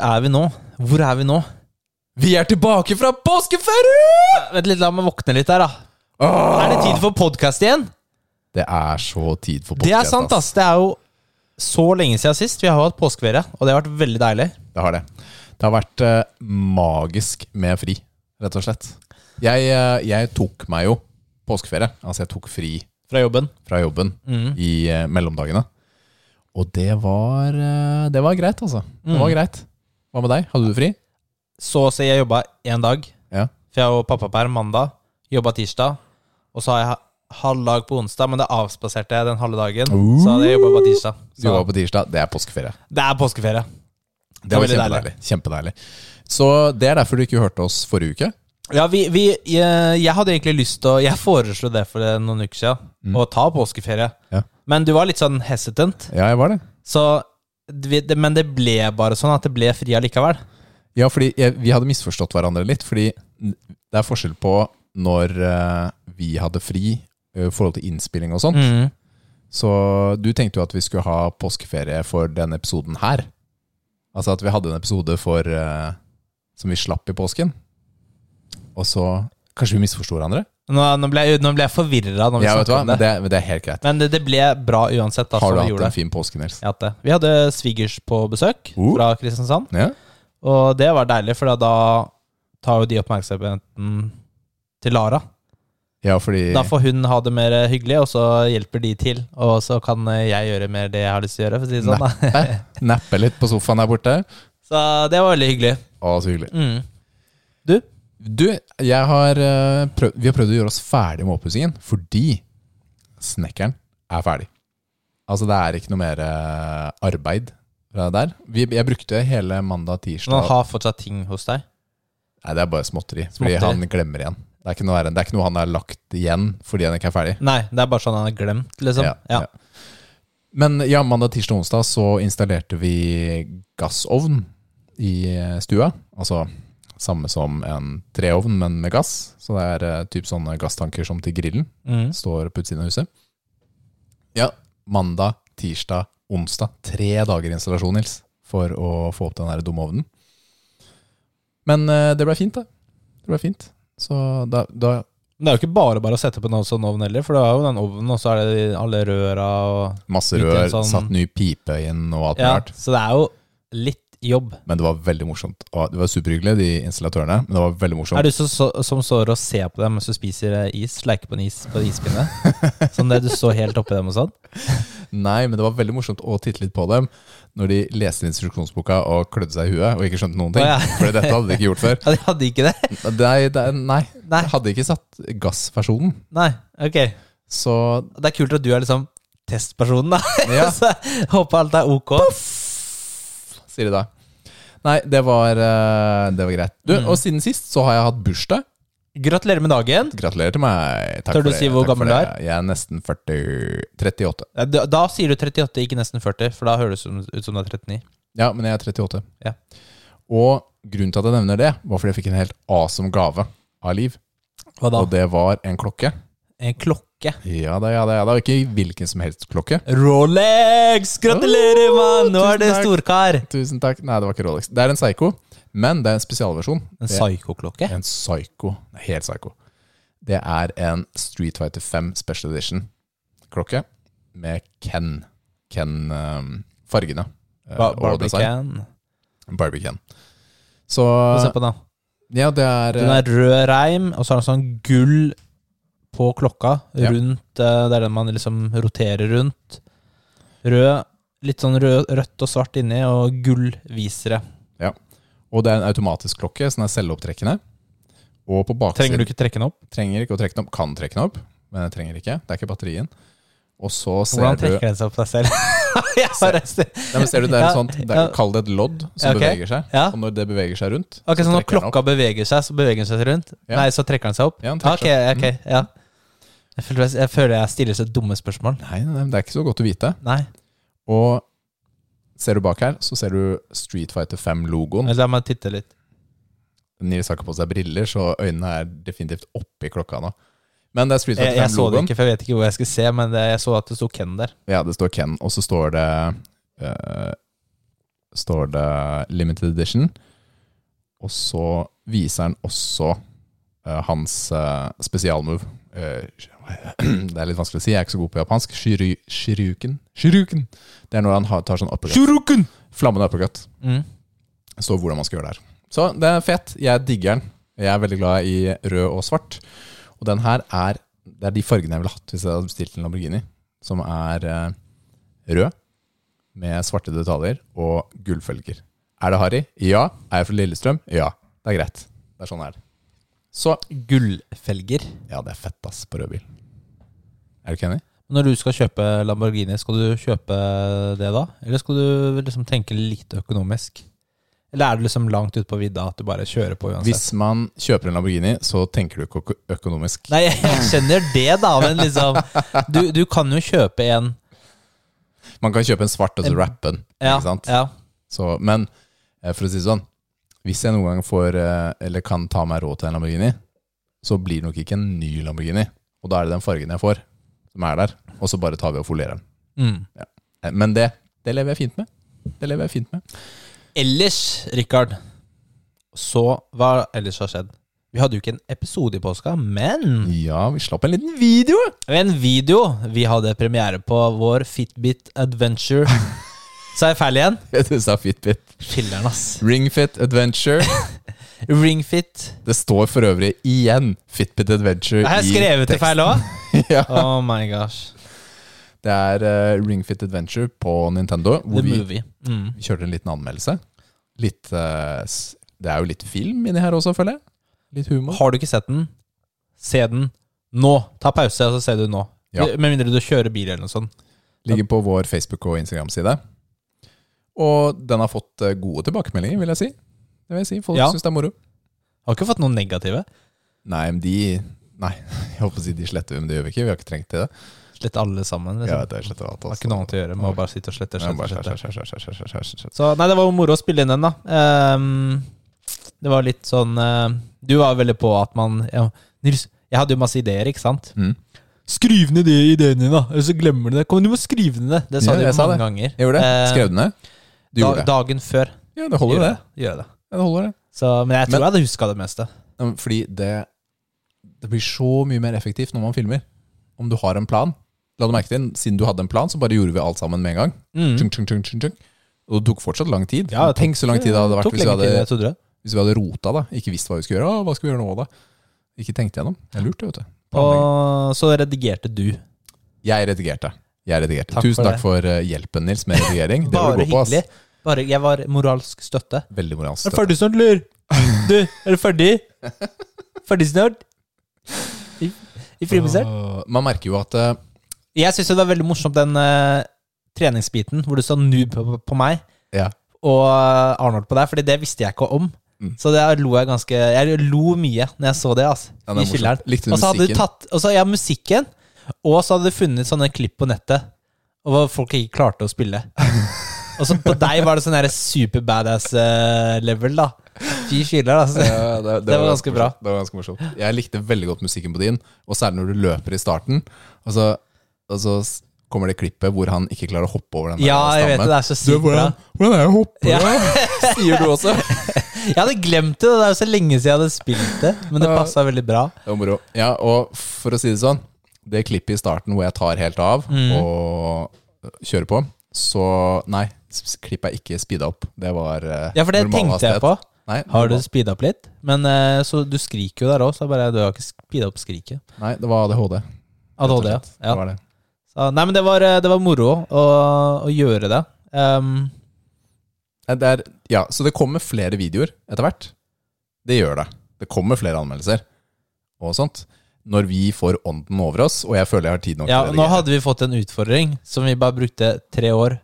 Er vi nå? Hvor er vi nå? Vi er tilbake fra påskeferie! Vent litt, la meg våkne litt der, da. Er det tid for podkast igjen? Det er så tid for podcast, Det er sant, ass. Det er jo så lenge siden sist. Vi har jo hatt påskeferie, og det har vært veldig deilig. Det har det. Det har vært eh, magisk med fri, rett og slett. Jeg, eh, jeg tok meg jo påskeferie. Altså, jeg tok fri Fra jobben. fra jobben Mm. i eh, mellomdagene. Og det var, eh, det var greit, altså. Det var Mm. greit. Hva med deg? Hadde du fri? Så å si jeg jobba én dag. Ja. For jeg og pappaperm mandag. Jobba tirsdag. Og så har jeg ha- halv dag på onsdag, men det avspaserte jeg den halve dagen. Uh. Så jeg jobba på tirsdag. Du jobba på tirsdag. Det er påskeferie. det er påskeferie. Det var veldig kjempedeilig. Kjempedeilig. Så det er derfor du ikke hørte oss forrige uke. Ja, vi, vi, jeg, jeg hadde egentlig lyst til å Jeg foreslo det for noen uker siden, Mm. å ta påskeferie. Ja. Men du var litt sånn hesitant. Ja, jeg var det. Så, det, men det ble bare sånn at det ble fri allikevel. Ja, fordi jeg, vi hadde misforstått hverandre litt. Fordi det er forskjell på når uh, vi hadde fri i i forhold til innspilling og sånt. Mm. Så du tenkte jo at vi skulle ha påskeferie for denne episoden her. Altså at vi hadde en episode for uh, som vi slapp i påsken. Og så Kanskje vi misforsto hverandre? Nå, nå, ble, jeg- nå ble jeg forvirra Ja, vet du hva? om Men det. det, men det er helt greit. Men det, det ble bra uansett. Da, Har du hatt en fin påske, Nils? Det. Vi hadde svigers på besøk Uh. fra Kristiansand. Ja. Og det var deilig, for da tar jo de oppmerksomheten til Lara. ja, fordi Da får hun ha det mer hyggelig, og så hjelper de til. Og så kan jeg gjøre mer det jeg har lyst til å gjøre. For å si det sånn, da. nappe, nappe litt på sofaen der borte. Så det var veldig hyggelig. Å, så hyggelig. Mm. Du? Har prøv, vi har prøvd å gjøre oss ferdig med oppussingen fordi snekkeren er ferdig. Altså, det er ikke noe mer eh, arbeid fra der. Vi, jeg brukte hele mandag, tirsdag han har fortsatt ting hos deg? Nei, det er bare småtteri. Fordi han glemmer igjen. Det er, ikke noe, det er ikke noe han har lagt igjen fordi han ikke er ferdig. Nei, det er bare sånn han har glemt, liksom. Ja, Ja. ja. Men ja, mandag, tirsdag og onsdag så installerte vi gassovn i eh, stua. Altså samme som en treovn, men med gass. Så det er eh, typ sånne gasstanker som til grillen. Mm. Står på utsiden av huset. Ja, mandag, tirsdag, onsdag. Tre dager installasjon, Nils, for å få opp den der dumme ovnen. Men uh, det ble fint, da. Det ble fint. Så da, da Det er jo ikke bare bare å sette på en sånn ovn heller, for du har jo den ovnen, og så er det alle røra og Masse rør, sånn- satt ny pipe inn og alt mulig Ja, rart. så det er jo litt jobb. Men det var veldig morsomt. Og det var superhyggelig, de installatørene. Men det var veldig morsomt. Er du så, så, som står og ser på dem mens du spiser eh, is? Leker på en is på en ispinne? sånn det du så helt oppi dem og sånn? Nei, men det var veldig morsomt å titte litt på dem når de leste instruksjonsboka og klødde seg i huet og ikke skjønte noen ting. Oh, ja. For dette hadde de ikke gjort før. Ja, de hadde ikke det? Nei, det, nei, Nei. de hadde ikke satt gassversjonen. Nei, ok. Så Det er kult at du er liksom testpersonen, da. ja, så håper alt er ok. Sier de da. Nei, det var, eh, det var greit. Du, Mm. Og siden sist så har jeg hatt bursdag. Gratulerer med dagen. Gratulerer til meg. Takk Tør du for det, si hvor takk for gammel du det. Jeg er nesten 40 38. Ja, Da, da sier du 38, ikke nesten 40, for da høres det ut som du er 39. Ja, men jeg er 38. Ja. Og grunnen til at jeg nevner det, var fordi jeg fikk en helt awesome gave av Liv. Hva da? Og det var en klokke. En klokke. Ja da, ja da, ja da. Ikke hvilken som helst klokke. Rolex! Gratulerer, mann! Nå er det storkar. Tusen takk. Nei, det var ikke Rolex. Det er en Psycho, men det er en spesialversjon. En psyko-klokke? En Psycho. Helt Psycho. Det er en Street Fighter 5 Special Edition-klokke med Ken. Ken-fargene. Ba Ken? Barbie-Ken. Så Få se på den. Ja, det er Den er rød reim, og så er det sånn gull på klokka Ja. rundt eh, Det er den man liksom roterer rundt. Rød, litt sånn rød, rødt og svart inni, og gullvisere. Og det er en automatisk klokke, så den er selvopptrekkende. Og på baksiden Trenger du ikke trekke den opp? Trenger ikke å trekke den opp. Kan trekke den opp, men jeg trenger ikke. Det er ikke batterien. Og så ser Hvordan du trekker den seg opp deg selv? ja, Nei, ser du, det er Ja, sånt, det ja. er, Kall det et lodd som okay. beveger seg. Ja. Og når det beveger seg rundt, okay, så Så når klokka beveger seg, så beveger den seg rundt? Ja. Nei, så trekker den seg opp? Ja, den ah, Ok, seg opp. ok, ja jeg føler, jeg, jeg føler jeg stiller så dumme spørsmål. Nei, nei, det er ikke så godt å vite. Nei, Og ser du bak her, så ser du Street Fighter 5-logoen. men la meg titte litt. Nils har ikke på seg briller, så øynene er definitivt oppi klokka nå. Men det er Street Fighter 5-logoen. jeg så det ikke, for jeg vet ikke hvor jeg skulle se, men det, jeg så at det sto Ken der. Ja, det står Ken, og så står det eh, står det limited edition. Og så viser han også eh, hans eh, spesialmove. Eh, det er litt vanskelig å si, jeg er ikke så god på japansk. Shiru, shiruken. Shiruken! Det er når han har, tar sånn uppercut. Flammende uppercut. Mm. Det står hvordan man skal gjøre det her. Så det er fett. Jeg digger den. Jeg er veldig glad i rød og svart. Og den her er Det er de fargene jeg ville hatt hvis jeg hadde bestilt en Lamborghini. Som er eh, rød med svarte detaljer og gullfølger. Er det harry? Ja. Er jeg fra Lillestrøm? Ja. Det er greit. Det er sånn det er. Så Gullfelger. Ja, det er fett, ass, på rød bil. Er du ikke enig? Når du skal kjøpe Lamborghini, skal du kjøpe det da? Eller skal du liksom tenke litt økonomisk? Eller er det liksom langt ute på vidda at du bare kjører på uansett? Hvis man kjøper en Lamborghini, så tenker du ikke økonomisk. Nei, jeg skjønner det, da, men liksom Du, du kan jo kjøpe en Man kan kjøpe en svart og så rappe den. Ja, Ikke sant? ja. Så, men eh, for å si det sånn Hvis jeg noen gang får, eh, eller kan ta meg råd til en Lamborghini, så blir det nok ikke en ny Lamborghini. Og da er det den fargen jeg får, som er der. Og så bare tar vi og folerer den. Mm. Ja. Men det, det lever jeg fint med. Det lever jeg fint med. Ellers, Rikard, så hva ellers har skjedd? Vi hadde jo ikke en episode i påska, men Ja, vi slapp en liten video! en video. Vi hadde premiere på vår Fitbit Adventure. Er jeg feil igjen? Du sa Fitbit. Filler'n, ass. Ringfit Adventure. Ringfit. Det står for øvrig igjen Fitbit Adventure Har jeg skrevet det feil òg? ja. Oh my gosh. Det er uh, Ringfit Adventure på Nintendo. The Hvor vi movie. Mm. Vi kjørte en liten anmeldelse. Litt uh, Det er jo litt film inni her også, føler jeg. Litt humor. Har du ikke sett den, se den nå. Ta pause, og så ser du nå. Ja. Med mindre du kjører bil eller noe sånt. Ligger på vår Facebook- og Instagram-side. Og den har fått eh, gode tilbakemeldinger, vil jeg si. Det vil jeg si. Folk Ja. syns det er moro. Har ikke fått noen negative. Nei, men de Nei, jeg håper å si de sletter vi, men det gjør vi ikke. Vi har ikke trengt til det. Slett alle sammen. Ja, Liksom. det er sletter alt, Har ikke noe annet å gjøre. Må bare sitte og slette. Så nei, det var jo moro å spille inn den, da. Ehm, det var litt sånn eh, Du var veldig på at man ja, Nils, jeg hadde jo masse ideer, ikke sant? Mm. Skriv ned de ideene dine, da! Eller så glemmer du det. Kom, du må skrive ned det! Det sa Ja, du jeg sa mange det. ganger. Jeg gjorde det. Eh, Skrev du ned? Du da, gjorde det. Dagen før. Ja, det holder, Gjør det. Gjør det. Det holder det. Så, men jeg tror Men- jeg hadde huska det meste. Fordi det Det blir så mye mer effektivt når man filmer. Om du har en plan. La du merke til, Siden du hadde en plan, så bare gjorde vi alt sammen med en gang. Mm. Tjung, tjung, tjung, tjung, tjung. Og det tok fortsatt lang tid. Ja, Tenk så lang tid det hadde vært hvis vi hadde, det. hvis vi hadde rota. da Ikke visst hva vi skulle gjøre. Å, hva skal vi gjøre nå da? Ikke tenkt gjennom. Jeg lurte, vet du. Og så redigerte du. Jeg redigerte. Jeg redigerte. Takk Tusen for takk for eh, hjelpen, Nils, med redigering. Det Bare du gå på. Bare, jeg var moralsk støtte. Veldig moralsk. Er du ferdig snart, eller? Du, er du ferdig? Ferdig snart? I, i frimuseet? Åh, Man merker jo at eh, Jeg syns det var veldig morsomt den eh, treningsbiten hvor du sa noob på, på meg Ja. og eh, Arnold på deg, Fordi det visste jeg ikke om. Mm. Så det lo jeg ganske Jeg lo mye når jeg så det. altså Ja, det er I morsomt. Likte du Og så hadde du musikken? tatt Og så ja, musikken. Og så hadde du funnet sånne klipp på nettet Og hvor folk ikke klarte å spille. Og så på deg var det sånn super badass eh, level, da. Fy skiller, altså. Ja, det, Det var ganske bra. Det var ganske morsomt. Jeg likte veldig godt musikken på din, og særlig når du løper i starten. Og så, og så kommer det klippet hvor han ikke klarer å hoppe over den Ja, jeg vet det. stammen. Det er så Du, sykt bra. hvordan, hvordan er det å hoppe? Ja. da? Sier du også? Jeg hadde glemt det. Det er jo så lenge siden jeg hadde spilt det. Men det passa veldig bra. Det var moro. Ja, og for å si det sånn, det klippet i starten hvor jeg tar helt av Mm. og kjører på, så nei, klippet er ikke speeda opp. Det var eh, Ja, for det normal tenkte jeg på. Nei, Har du normal- speeda opp litt? Men eh, Så du skriker jo der òg, så bare du har ikke speeda opp skriket. Nei, det var ADHD. ADHD, ja. Det var det. Så, nei, men det var, eh, det var moro å, å gjøre det. Um, Det er, ja, så det kommer flere videoer etter hvert. Det gjør det. Det kommer flere anmeldelser og sånt. Når vi får ånden over oss, og jeg føler jeg har tid nok ja, til å nå hadde vi fått en utfordring som vi bare brukte tre år.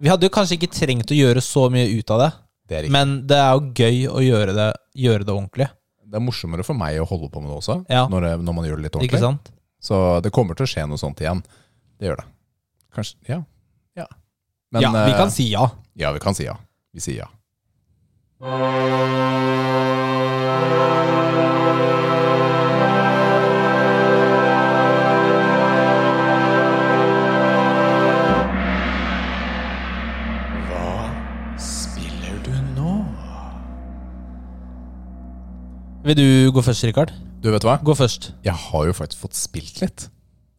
Vi hadde jo kanskje ikke trengt å gjøre så mye ut av det, Det er, riktig. men det er jo gøy å gjøre det, gjøre det ordentlig. det er morsommere for meg å holde på med det også, Ja. når, det, når man gjør det litt Ikke ordentlig. sant? Så det kommer til å skje noe sånt igjen. Det gjør det. Kanskje Ja. Ja. Men, ja, vi eh, kan si ja. Ja, vi kan si ja. Vi sier ja. Vil du gå først, Rikard? Du, vet hva? Gå først. Jeg har jo faktisk fått spilt litt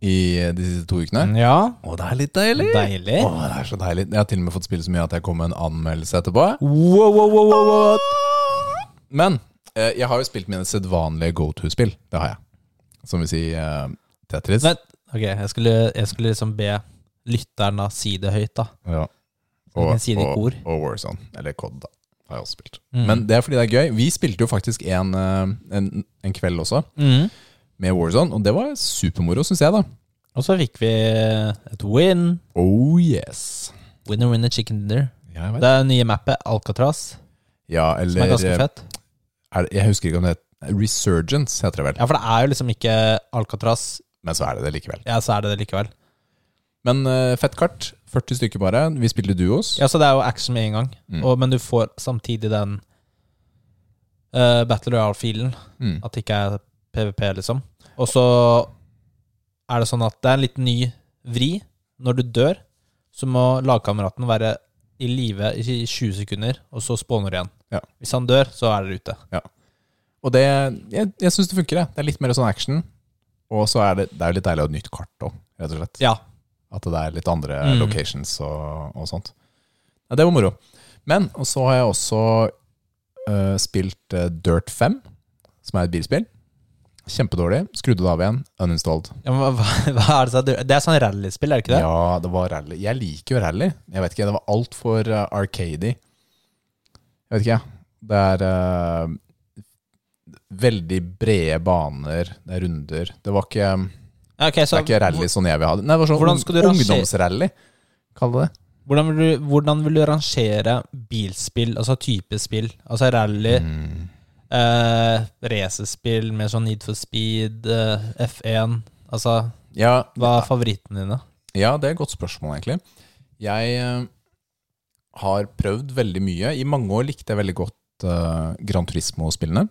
i de siste to ukene. Ja. Og det er litt deilig. Deilig. Å, det er så deilig. Jeg har til og med fått spille så mye at jeg kom med en anmeldelse etterpå. Wow, wow, wow, wow, wow. Men eh, jeg har jo spilt mine sedvanlige go to-spill. Det har jeg. Som vil si eh, Tetris. Vent. Ok, jeg skulle, jeg skulle liksom be lytteren da si det høyt, da. Ja. Så vi kan si det i og, kor. og Warzone. Eller COD, da. Har jeg også spilt. Mm. Men det er fordi det er gøy. Vi spilte jo faktisk en, eh, en, en kveld også Mm. med Warzone, og det var supermoro, syns jeg, da. Og så fikk vi et win. Oh yes. Winner, winner, chicken dinner. Ja, det er Det nye mappet, Alcatraz, Ja, eller, som er ganske eh, fett. er, Jeg husker ikke om det heter Resurgence, heter det vel. Ja, for det er jo liksom ikke Alcatraz. Men så er det det likevel. Ja, så er det det likevel. Men uh, fett kart. 40 stykker bare. Vi spilte duos. Ja, så det er jo action med en gang. Mm. Og, men du får samtidig den uh, Battle Royale-filen. Mm. At det ikke er PVP, liksom. Og så er det sånn at det er en litt ny vri. Når du dør, så må lagkameraten være i live i 20 sekunder, og så spawner du igjen. Ja. Hvis han dør, så er dere ute. Ja. Og det, jeg, jeg syns det funker. jeg. Det er litt mer sånn action. Og så er det, det er litt deilig å ha et nytt kart òg, rett og slett. Ja. At det er litt andre Mm. locations og, og sånt. Ja, det var moro. Men og så har jeg også uh, spilt uh, Dirt 5, som er et bilspill. Kjempedårlig. Skrudde det av igjen. Uninstalled. ja hva, hva er det, så- det er sånn rallyspill, er det ikke det? Ja, det var rally. Jeg liker jo rally. Jeg vet ikke, Det var altfor uh, arcady. Jeg vet ikke, jeg. Det er uh, veldig brede baner, det er runder. Det var ikke, Ja, så, det er ikke rally sånn jeg vil ha det. Nei, det var sånn ungdomsrally, kall det det. Hvordan vil, du, hvordan vil du rangere bilspill, altså type spill? Altså rally, Mm. eh, racerspill med sånn Need for Speed, eh, F1 Altså, Ja, hva er favorittene dine? Ja, det er et godt spørsmål, egentlig. Jeg eh, har prøvd veldig mye. I mange år likte jeg veldig godt eh, Gran Turismo-spillene.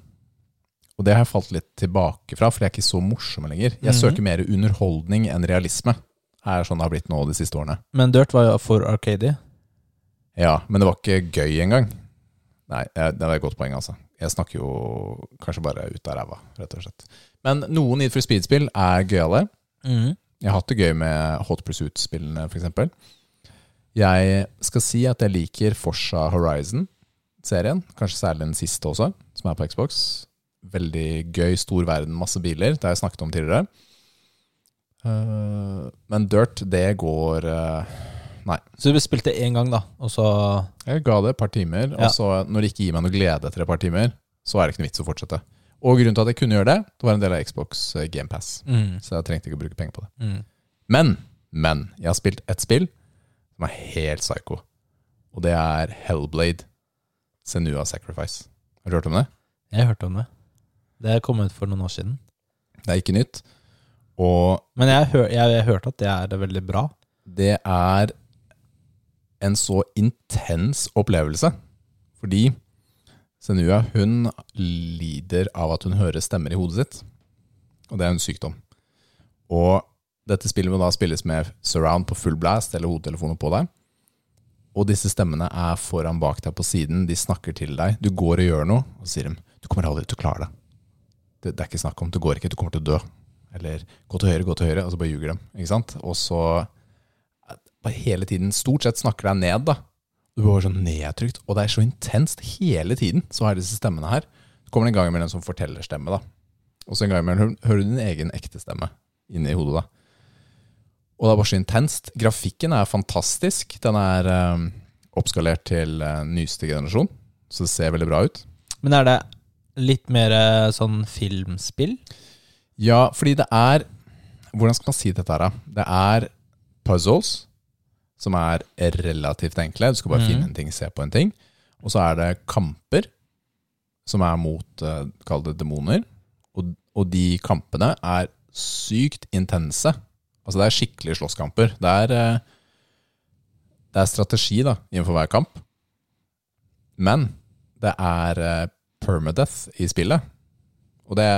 Og det har jeg falt litt tilbake fra, for de er ikke så morsomme lenger. Jeg Mhm. søker mer underholdning enn realisme. Er sånn det har blitt nå de siste årene. Men Dirt var jo for Arcady. Ja, men det var ikke gøy engang. Nei, det var et godt poeng, altså. Jeg snakker jo kanskje bare ut av ræva, rett og slett. Men noen Need for Speed-spill er gøyale. Mhm. Jeg har hatt det gøy med Hot Pursuit-spillene, f.eks. Jeg skal si at jeg liker Forsa Horizon-serien. Kanskje særlig den siste også, som er på Xbox. Veldig gøy, stor verden, masse biler. Det har jeg snakket om tidligere. Eh, men Dirt, det går Nei. Så du spilte én gang, da, og så Jeg ga det et par timer, Ja. og så når det ikke gir meg noe glede etter et par timer, så er det ikke noe vits å fortsette. Og grunnen til at jeg kunne gjøre det, det var en del av Xbox eh, GamePass. mm. Så jeg trengte ikke å bruke penger på det. Mm. Men, men, jeg har spilt et spill som er helt psycho. Og det er Hellblade Senua Sacrifice. Har du hørt om det? Jeg har hørt om det. Det kom ut for noen år siden. Det er ikke nytt. Og Men jeg har jeg, hørte at det er veldig bra. det er en så intens opplevelse. Fordi Senua hun lider av at hun hører stemmer i hodet sitt. Og det er en sykdom. Og dette spillet må da spilles med surround på full blast eller hodetelefoner på deg. Og disse stemmene er foran bak deg på siden. De snakker til deg. Du går og gjør noe, og så sier de du kommer aldri til å klare det. Det. Det er ikke snakk om. Det går ikke. Du kommer til å dø. Eller gå til høyre, gå til høyre. Og så bare ljuger dem. Ikke sant? Og så bare hele tiden stort sett snakker deg ned, da. Du blir bare sånn nedtrykt. Og det er så intenst hele tiden. Så har disse stemmene her. Så kommer det en gang imellom som forteller stemme, da. Og så en gang imellom hører du din egen ekte stemme inni hodet, da. Og det er bare så intenst. Grafikken er fantastisk. Den er øh, oppskalert til øh, nyeste generasjon, så det ser veldig bra ut. Men er det litt mer eh, sånn filmspill? Ja, fordi det er Hvordan skal man si dette her, da? Det er puzzles som er relativt enkle. Du skal bare mm. finne en ting, se på en ting. Og så er det kamper som er mot uh, Kall det demoner. Og, og de kampene er sykt intense. Altså det er skikkelige slåsskamper. Det er, eh, det er strategi da, innenfor hver kamp. Men det er eh, permadeath i spillet. Og det,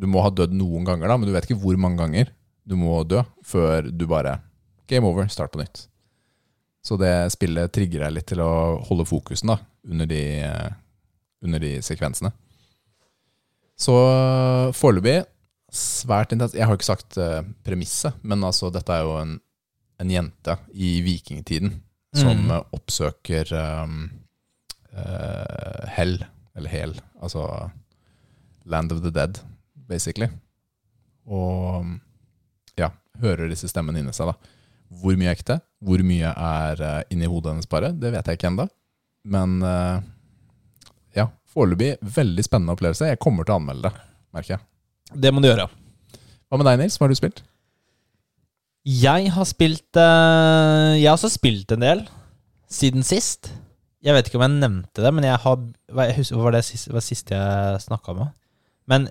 du må ha dødd noen ganger, da, men du vet ikke hvor mange ganger du må dø før du bare Game over, start på nytt. Så det spillet trigger deg litt til å holde fokusen da, under de, eh, under de sekvensene. Så foreløpig svært intenst. Jeg har ikke sagt uh, premisset, men altså dette er jo en, en jente i vikingtiden som Mm. eh, oppsøker um, uh, hell, eller hel, altså Land of the Dead, basically. Og ja, hører disse stemmene inni seg, da. Hvor mye er ekte, hvor mye er uh, inni hodet hennes bare, det vet jeg ikke ennå. Men eh, ja, foreløpig veldig spennende opplevelse. Jeg kommer til å anmelde det, merker jeg. Det må du gjøre. Hva med deg, Nils? Hva har du spilt? Jeg har spilt eh, Jeg har også spilt en del siden sist. Jeg vet ikke om jeg nevnte det, men jeg har jeg husker, hva var det siste, hva siste jeg snakka med? Men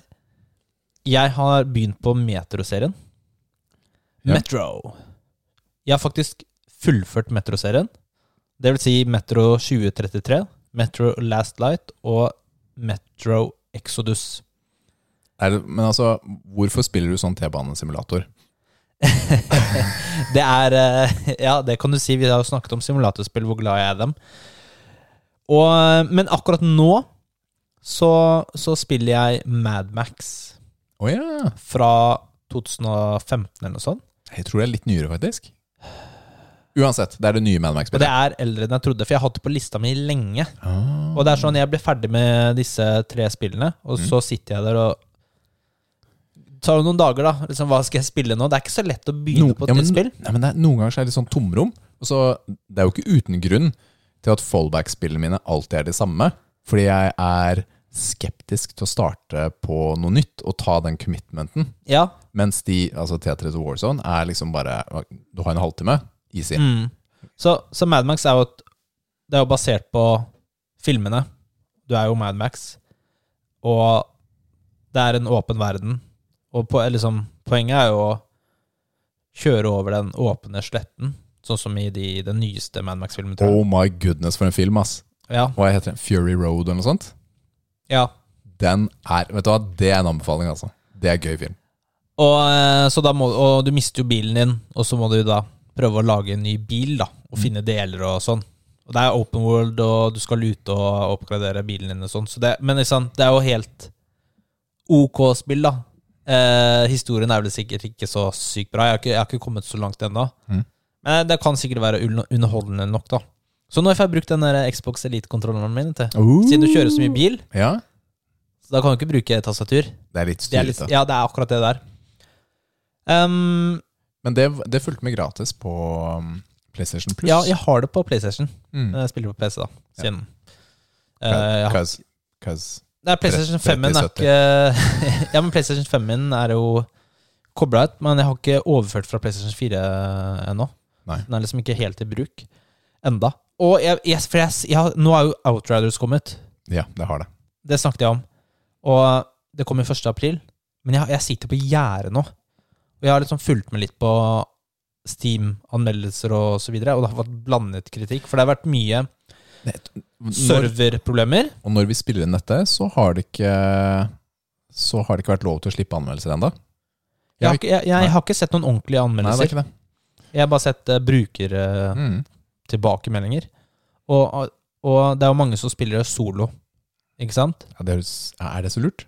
jeg har begynt på Metro-serien. Ja. Metro. Jeg har faktisk fullført Metro-serien. Det vil si Metro 2033, Metro Last Light og Metro Exodus. Er det, men altså, hvorfor spiller du sånn T-banesimulator? Det er eh, Ja, det kan du si. Vi har jo snakket om simulatorspill, hvor glad jeg er i dem. Og, men akkurat nå så, så spiller jeg Madmax oh, ja. fra 2015 eller noe sånt. Jeg tror det er litt nyere, faktisk. Uansett, det er det nye Og det er eldre enn jeg trodde, for jeg har hatt det på lista mi lenge. Ah. Og det er sånn, jeg blir ferdig med disse tre spillene, og så sitter jeg der og tar jo noen dager, da. Liksom, hva skal jeg spille nå? Det er ikke så lett å begynne No- på et ja, men- nytt spill. Nei, men det er, Noen ganger så er det litt sånn tomrom. Og så, det er jo ikke uten grunn til at fallback-spillene mine alltid er de samme. Fordi jeg er skeptisk til å starte på noe nytt og ta den commitmenten. Ja. Mens de, altså T3 to Warzone, er liksom bare Du har en halvtime, easy. Mm. Så, så Mad Max er jo et, Det er jo basert på filmene. Du er jo Mad Max, og det er en åpen verden. Og på, liksom, poenget er jo å kjøre over den åpne sletten, sånn som i de, den nyeste Mad Max-filmen. Oh my goodness, for en film, ass. Ja, Hva heter den? Fury Road eller noe sånt? ja. Den er Vet du hva, det er en anbefaling, altså. Det er en gøy film. Og, eh, må, og du mister jo bilen din, og så må du da prøve å lage en ny bil, da, og finne deler og sånn. Og det er open world, og du skal lute og oppgradere bilen din og sånn. Så det, men liksom, det er jo helt ok spill, da. Eh, historien er vel sikkert ikke så sykt bra. Jeg har ikke, jeg har ikke kommet så langt ennå. Mm. Men det kan sikkert være underholdende nok, da. Så nå får jeg brukt den Xbox Elite-kontrolleren min, til. siden du kjører så mye bil. Ja, Så da kan du ikke bruke tastatur. det er litt styrt, da. ja, det er akkurat det der. Um, Men det, det fulgte med gratis på um, PlayStation Plus. Ja, jeg har det på PlayStation. Mm. Jeg spiller på PC, da. Siden. Eh, Uh, har- cause Nei, PlayStation 5 min er ikke Ja, men PlayStation 5 min er jo kobla ut, men jeg har ikke overført fra PlayStation 4 ennå. Nei. Den er liksom ikke helt i bruk enda. Og jeg, jeg, for jeg, jeg, nå er jo Outriders kommet. Ja, det har det. Det snakket jeg om. Og det kommer 1. april. Men jeg, sitter på gjerdet nå. Og jeg har liksom fulgt med litt på Steam-anmeldelser og så videre, og det har vært blandet kritikk. For det har vært mye serverproblemer. og når vi spiller inn dette, så har det ikke Så har det ikke vært lov til å slippe anmeldelser ennå. Jeg, har ikke- jeg, jeg har ikke sett noen ordentlige Nei, det er anmeldelser. ikke det. Jeg har bare sett uh, brukertilbakemeldinger. Mm. Og, og det er jo mange som spiller solo, ikke sant? Ja, det er, er det så lurt?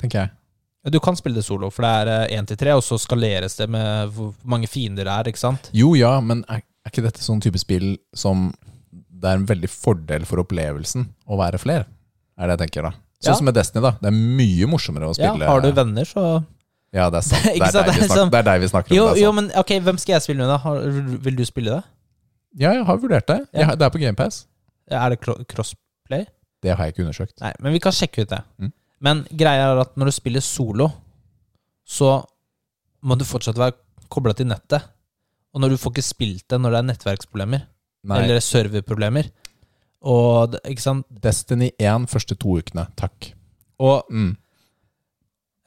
Tenker jeg. Du kan spille det solo, for det er én til tre, og så skaleres det med hvor mange fiender det er, ikke sant? Jo, ja, men er, er ikke dette sånn type spill som det er en veldig fordel for opplevelsen å være flere? Er det jeg tenker, da. Sånn Ja. som med Destiny, da. Det er mye morsommere å spille. Ja, har du venner, så Ja, det er sant. Det er, sant, deg vi er snakker, det er deg vi snakker om. Jo, jo, men ok, hvem skal jeg spille med, da? Har, vil du spille det? Ja, jeg har vurdert det. Ja. Jeg, det er på GamePass. Er det crossplay? Det har jeg ikke undersøkt. Nei, men vi kan sjekke ut det. Mm. Men greia er at når du spiller solo, så må du fortsatt være kobla til nettet. Og når du får ikke spilt det når det er nettverksproblemer, Nei. eller serverproblemer Og ikke sant Destiny 1 første to ukene. Takk. Og Mm.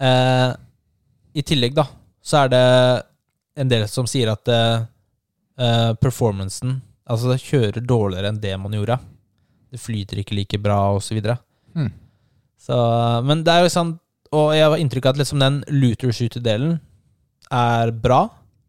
eh, i tillegg, da, så er det en del som sier at eh, performancen Altså, det kjører dårligere enn det man gjorde. Det flyter ikke like bra, og så. Mm. Så, men det er jo sånn Og jeg har inntrykk av at liksom den looter-shooter-delen er bra,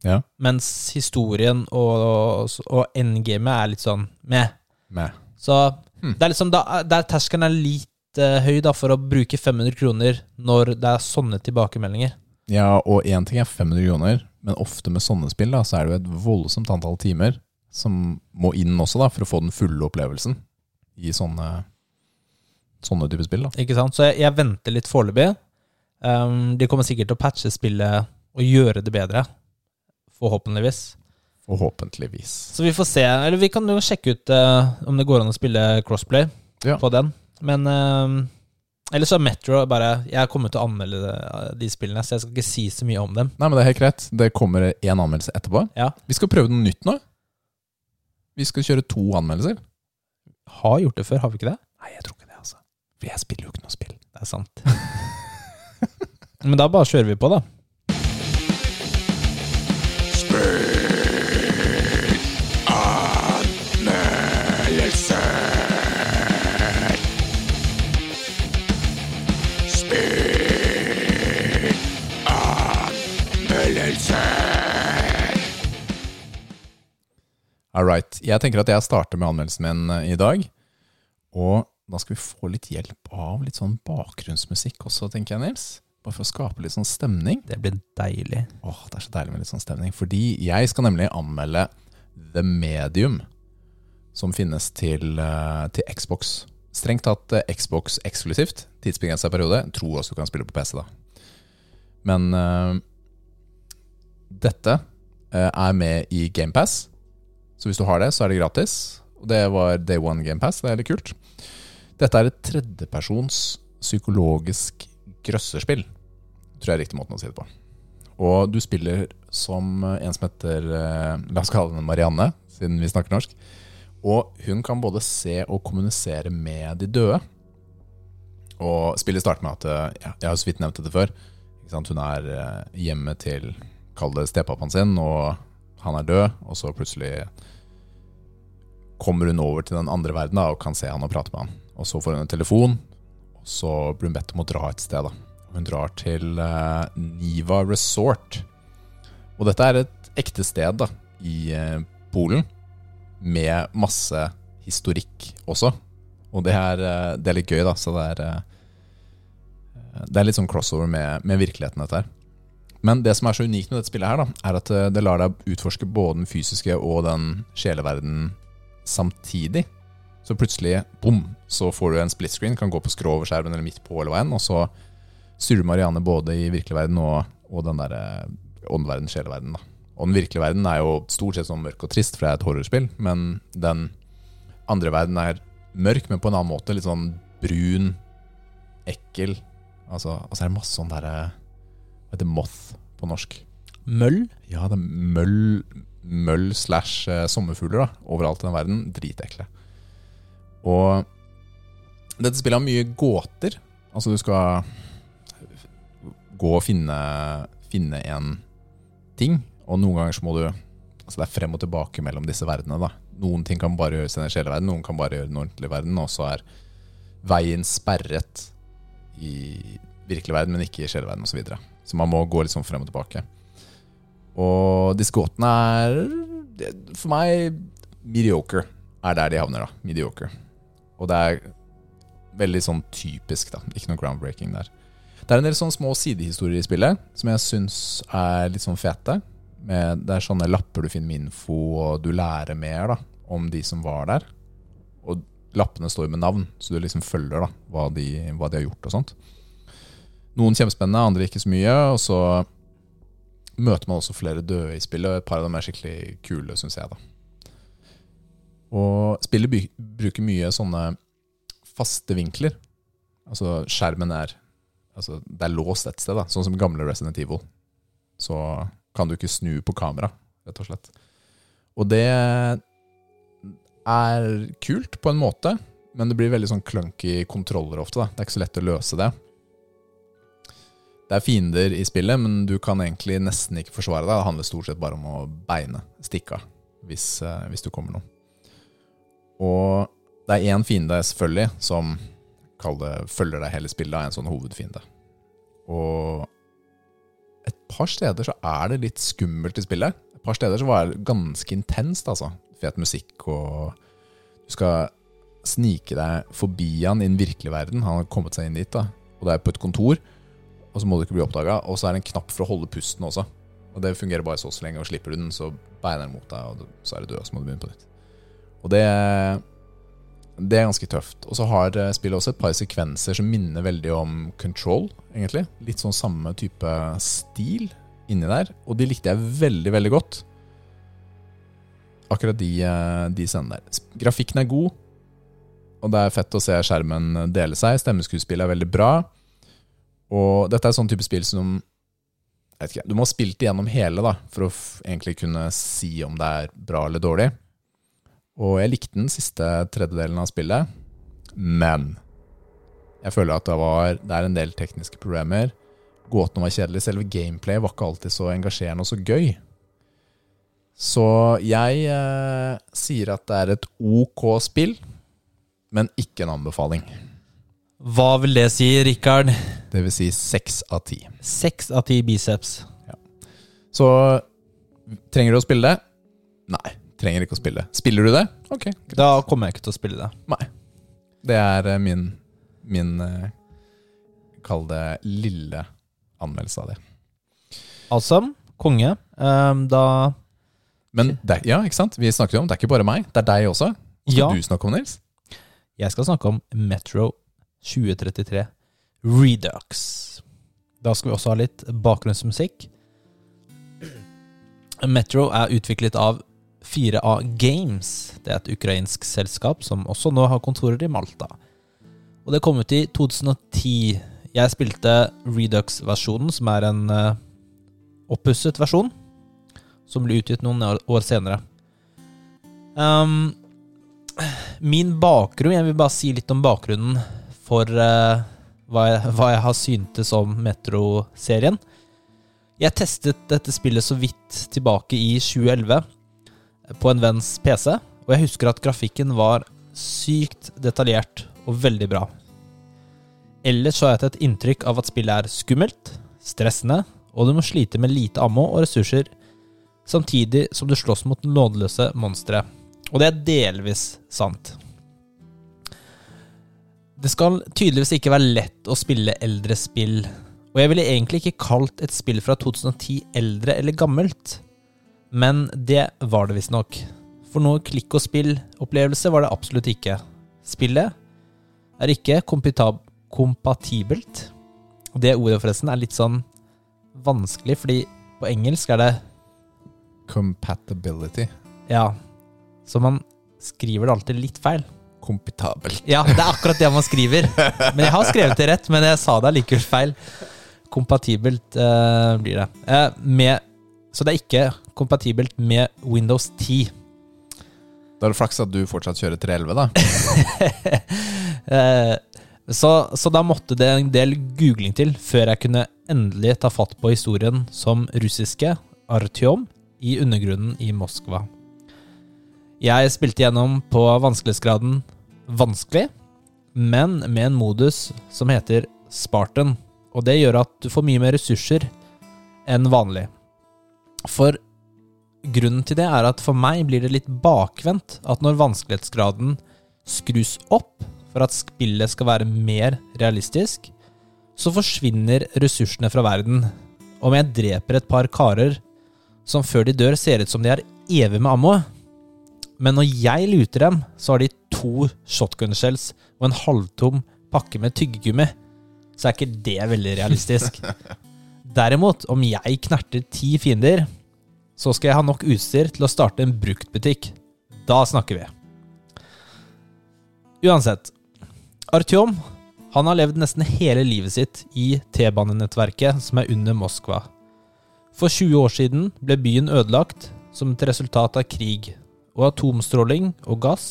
Ja. mens historien og, og, og endgamet er litt sånn meh. Med. Så Hmm. det er liksom da, der terskelen er litt uh, høy da for å bruke 500 kroner når det er sånne tilbakemeldinger. Ja, og én ting er 500 kroner, men ofte med sånne spill da, så er det jo et voldsomt antall timer som må inn også da, for å få den fulle opplevelsen i sånne, sånne type spill. da. Ikke sant? Så jeg, jeg venter litt foreløpig. Um, de kommer sikkert til å patche spillet og gjøre det bedre. Forhåpentligvis. Forhåpentligvis. Så vi får se. Eller vi kan jo sjekke ut uh, om det går an å spille crossplay Ja. på den. Men uh, Eller så er Metro bare Jeg kommer til å anmelde de, de spillene, så jeg skal ikke si så mye om dem. Nei, men det er helt greit. Det kommer én anmeldelse etterpå. Ja. Vi skal prøve noe nytt nå. Vi skal kjøre to anmeldelser. Har gjort det før, har vi ikke det? Nei, jeg tror ikke det, altså. For jeg spiller jo ikke noe spill. Det er sant. Men da bare kjører vi på, da. All right. Jeg tenker at jeg starter med anmeldelsen min eh, i dag. Og da skal vi få litt hjelp av litt sånn bakgrunnsmusikk også, tenker jeg, Nils. Bare for å skape litt sånn stemning. Det blir deilig. Åh, det er så deilig med litt sånn stemning. Fordi jeg skal nemlig anmelde The Medium, som finnes til, eh, til Xbox. Strengt tatt eh, Xbox eksklusivt. Tidsbegrensa periode. Jeg tror også du kan spille på PC, da. Men uh, dette uh, er med i GamePass. Så hvis du har det, så er det gratis. Og det var Day One Game Pass. Det er litt kult. Dette er et tredjepersons psykologisk grøsserspill. Tror jeg er riktig måten å si det på. Og du spiller som en som heter eh, La oss kalle henne Marianne, siden vi snakker norsk. Og hun kan både se og kommunisere med de døde. Og spillet starter med at eh, ja, Jeg har så vidt nevnt dette før. Hun er eh, hjemme til Kall det stepappaen sin, og han er død. Og så plutselig kommer hun over til den andre verden da, og kan se han og prate med han. Og så får hun en telefon, og så blir hun bedt om å dra et sted. da. Hun drar til eh, Niva Resort. Og dette er et ekte sted da, i eh, Polen, med masse historikk også. Og det er, eh, det er litt gøy, da. Så det er, eh, det er litt sånn crossover med, med virkeligheten, dette her. Men det som er så unikt med dette spillet, her da, er at eh, det lar deg utforske både den fysiske og den sjeleverdenen samtidig. Så plutselig, bom, så får du en split screen, kan gå på skrå over skjermen eller midt på, eller hva enn, og så styrer Marianne både i virkelig verden og, og den der eh, åndeverden, sjeleverden. da. Og den virkelige verden er jo stort sett sånn mørk og trist, for det er et horrorspill, men den andre verden er mørk, men på en annen måte. Litt sånn brun, ekkel. Altså, altså er det masse sånn derre Hva heter moth på norsk? Møll? Ja, det er møll, møll slash eh, sommerfugler da, overalt i den verden. Dritekle. Og dette spillet har mye gåter. Altså, du skal gå og finne, finne en ting, og noen ganger så må du Altså, det er frem og tilbake mellom disse verdenene, da. Noen ting kan bare gjøres i den sjeleverden, noen kan bare gjøre den ordentlige verden, og så er veien sperret i virkelig verden, men ikke i sjeleverden osv. Så, videre. så man må gå litt sånn frem og tilbake. Og disse gåtene er for meg mediocre. Er der de havner, da. Mediocre. Og det er veldig sånn typisk, da. Ikke noe groundbreaking der. Det er en del sånne små sidehistorier i spillet som jeg syns er litt sånn fete. Med, det er sånne lapper du finner med info, og du lærer mer da om de som var der. Og lappene står med navn, så du liksom følger da hva de, hva de har gjort og sånt. Noen kjempespennende, andre ikke så mye. Og så møter man også flere døde i spillet, og et par av dem er skikkelig kule, syns jeg. da Og spillet bruker mye sånne faste vinkler. Altså skjermen er Altså det er låst et sted, da sånn som gamle Resident Evil. Så kan du ikke snu på kamera, rett og slett. Og det er kult på en måte, men det blir veldig sånn clunky kontroller ofte. da Det er ikke så lett å løse det. Det er fiender i spillet, men du kan egentlig nesten ikke forsvare deg. Det handler stort sett bare om å beine, stikke av, hvis, eh, hvis du kommer noen. Og det er én fiende, selvfølgelig, som det, følger deg hele spillet, er en sånn hovedfiende. Og et par steder så er det litt skummelt i spillet. Et par steder så var det ganske intenst, altså. Fet musikk og Du skal snike deg forbi han i den virkelige verden. Han har kommet seg inn dit, da. Og det er på et kontor, og så må du ikke bli oppdaga. Og så er det en knapp for å holde pusten også. Og det fungerer bare så så lenge, og slipper du den, så beiner den mot deg, og så er du død, og så må du begynne på nytt. Og det det er ganske tøft. Og så har eh, spillet også et par sekvenser som minner veldig om Control, egentlig. Litt sånn samme type stil inni der. Og de likte jeg veldig, veldig godt. Akkurat de, eh, de scenene der. Grafikken er god, og det er fett å se skjermen dele seg. Stemmeskuespillet er veldig bra. Og dette er sånn type spill som ikke, Du må ha spilt det gjennom hele da for å egentlig kunne si om det er bra eller dårlig. Og jeg likte den siste tredjedelen av spillet, men jeg føler at det, var, det er en del tekniske problemer. Gåtene var kjedelige. Selve gameplay var ikke alltid så engasjerende og så gøy. Så jeg eh, sier at det er et ok spill, men ikke en anbefaling. Hva vil det si, Rikard? Det vil si seks av ti. Seks av ti biceps. Så trenger du å spille det? Nei, trenger ikke å spille det. Spiller du det? Ok, greit. Da kommer jeg ikke til å spille det. Nei. Det er eh, min, min eh, Kall det lille anmeldelse av det. Awesome. Konge. Um, da Men det, ja, ikke sant? Vi snakket jo om det er ikke bare meg, det er deg også. Skal Ja. du snakke om, Nils? Jeg skal snakke om Metro 2033 Redux. Da skal vi også ha litt bakgrunnsmusikk. Metro er utviklet av 4A Games. Det er et ukrainsk selskap som også nå har kontorer i Malta. Og det kom ut i 2010. Jeg spilte Redux-versjonen, som er en uh, oppusset versjon, som ble utgitt noen år, senere. Um, min bakgrunn Jeg vil bare si litt om bakgrunnen for uh, hva, jeg, hva jeg har syntes om Metro-serien. Jeg testet dette spillet så vidt tilbake i 2011 på en venns PC, og jeg husker at grafikken var sykt detaljert og veldig bra. Ellers så har jeg hatt et inntrykk av at spillet er skummelt, stressende, og du må slite med lite ammo og ressurser, samtidig som du slåss mot nådeløse monstre. Og det er delvis sant. Det skal tydeligvis ikke være lett å spille eldre spill, og jeg ville egentlig ikke kalt et spill fra 2010 eldre eller gammelt, men det var det visstnok. For noe klikk og spill-opplevelse var det absolutt ikke. Spillet er ikke kompatibelt. Det ordet forresten er litt sånn vanskelig, fordi på engelsk er det Compatibility. Ja. Så man skriver det alltid litt feil. Kompitabelt. Ja, det er akkurat det man skriver. Men jeg har skrevet det rett, men jeg sa det allikevel feil. Kompatibelt uh, blir det. Uh, med, så det er ikke kompatibelt med Windows 10. Da er det flaks at du fortsatt kjører 311, da. uh, så, så da måtte det en del googling til før jeg kunne endelig ta fatt på historien som russiske Artyom i undergrunnen i Moskva. Jeg spilte gjennom på vanskelighetsgraden vanskelig, men med en modus som heter Spartan. Og det gjør at du får mye mer ressurser enn vanlig. For grunnen til det er at for meg blir det litt bakvendt at når vanskelighetsgraden skrus opp for at spillet skal være mer realistisk, så forsvinner ressursene fra verden. Om jeg dreper et par karer som før de dør ser ut som de er evig med ammo, men når jeg luter dem, så har de to shotgun shells og en halvtom pakke med tyggegummi, så er ikke det veldig realistisk. Derimot, om jeg knerter ti fiender, så skal jeg ha nok utstyr til å starte en bruktbutikk. Da snakker vi. Uansett. Artyom han har levd nesten hele livet sitt i T-banenettverket som er under Moskva. For 20 år siden ble byen ødelagt som et resultat av krig, og atomstråling og gass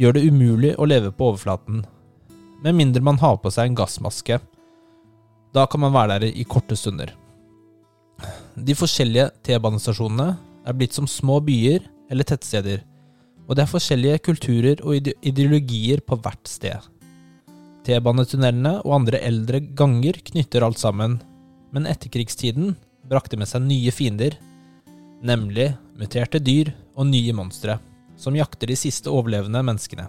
gjør det umulig å leve på overflaten, med mindre man har på seg en gassmaske. Da kan man være der i korte stunder. De forskjellige T-banestasjonene er blitt som små byer eller tettsteder, og det er forskjellige kulturer og ideologier på hvert sted. T-banetunnelene og andre eldre ganger knytter alt sammen, men etterkrigstiden brakte med seg nye fiender, nemlig muterte dyr og nye monstre, som jakter de siste overlevende menneskene.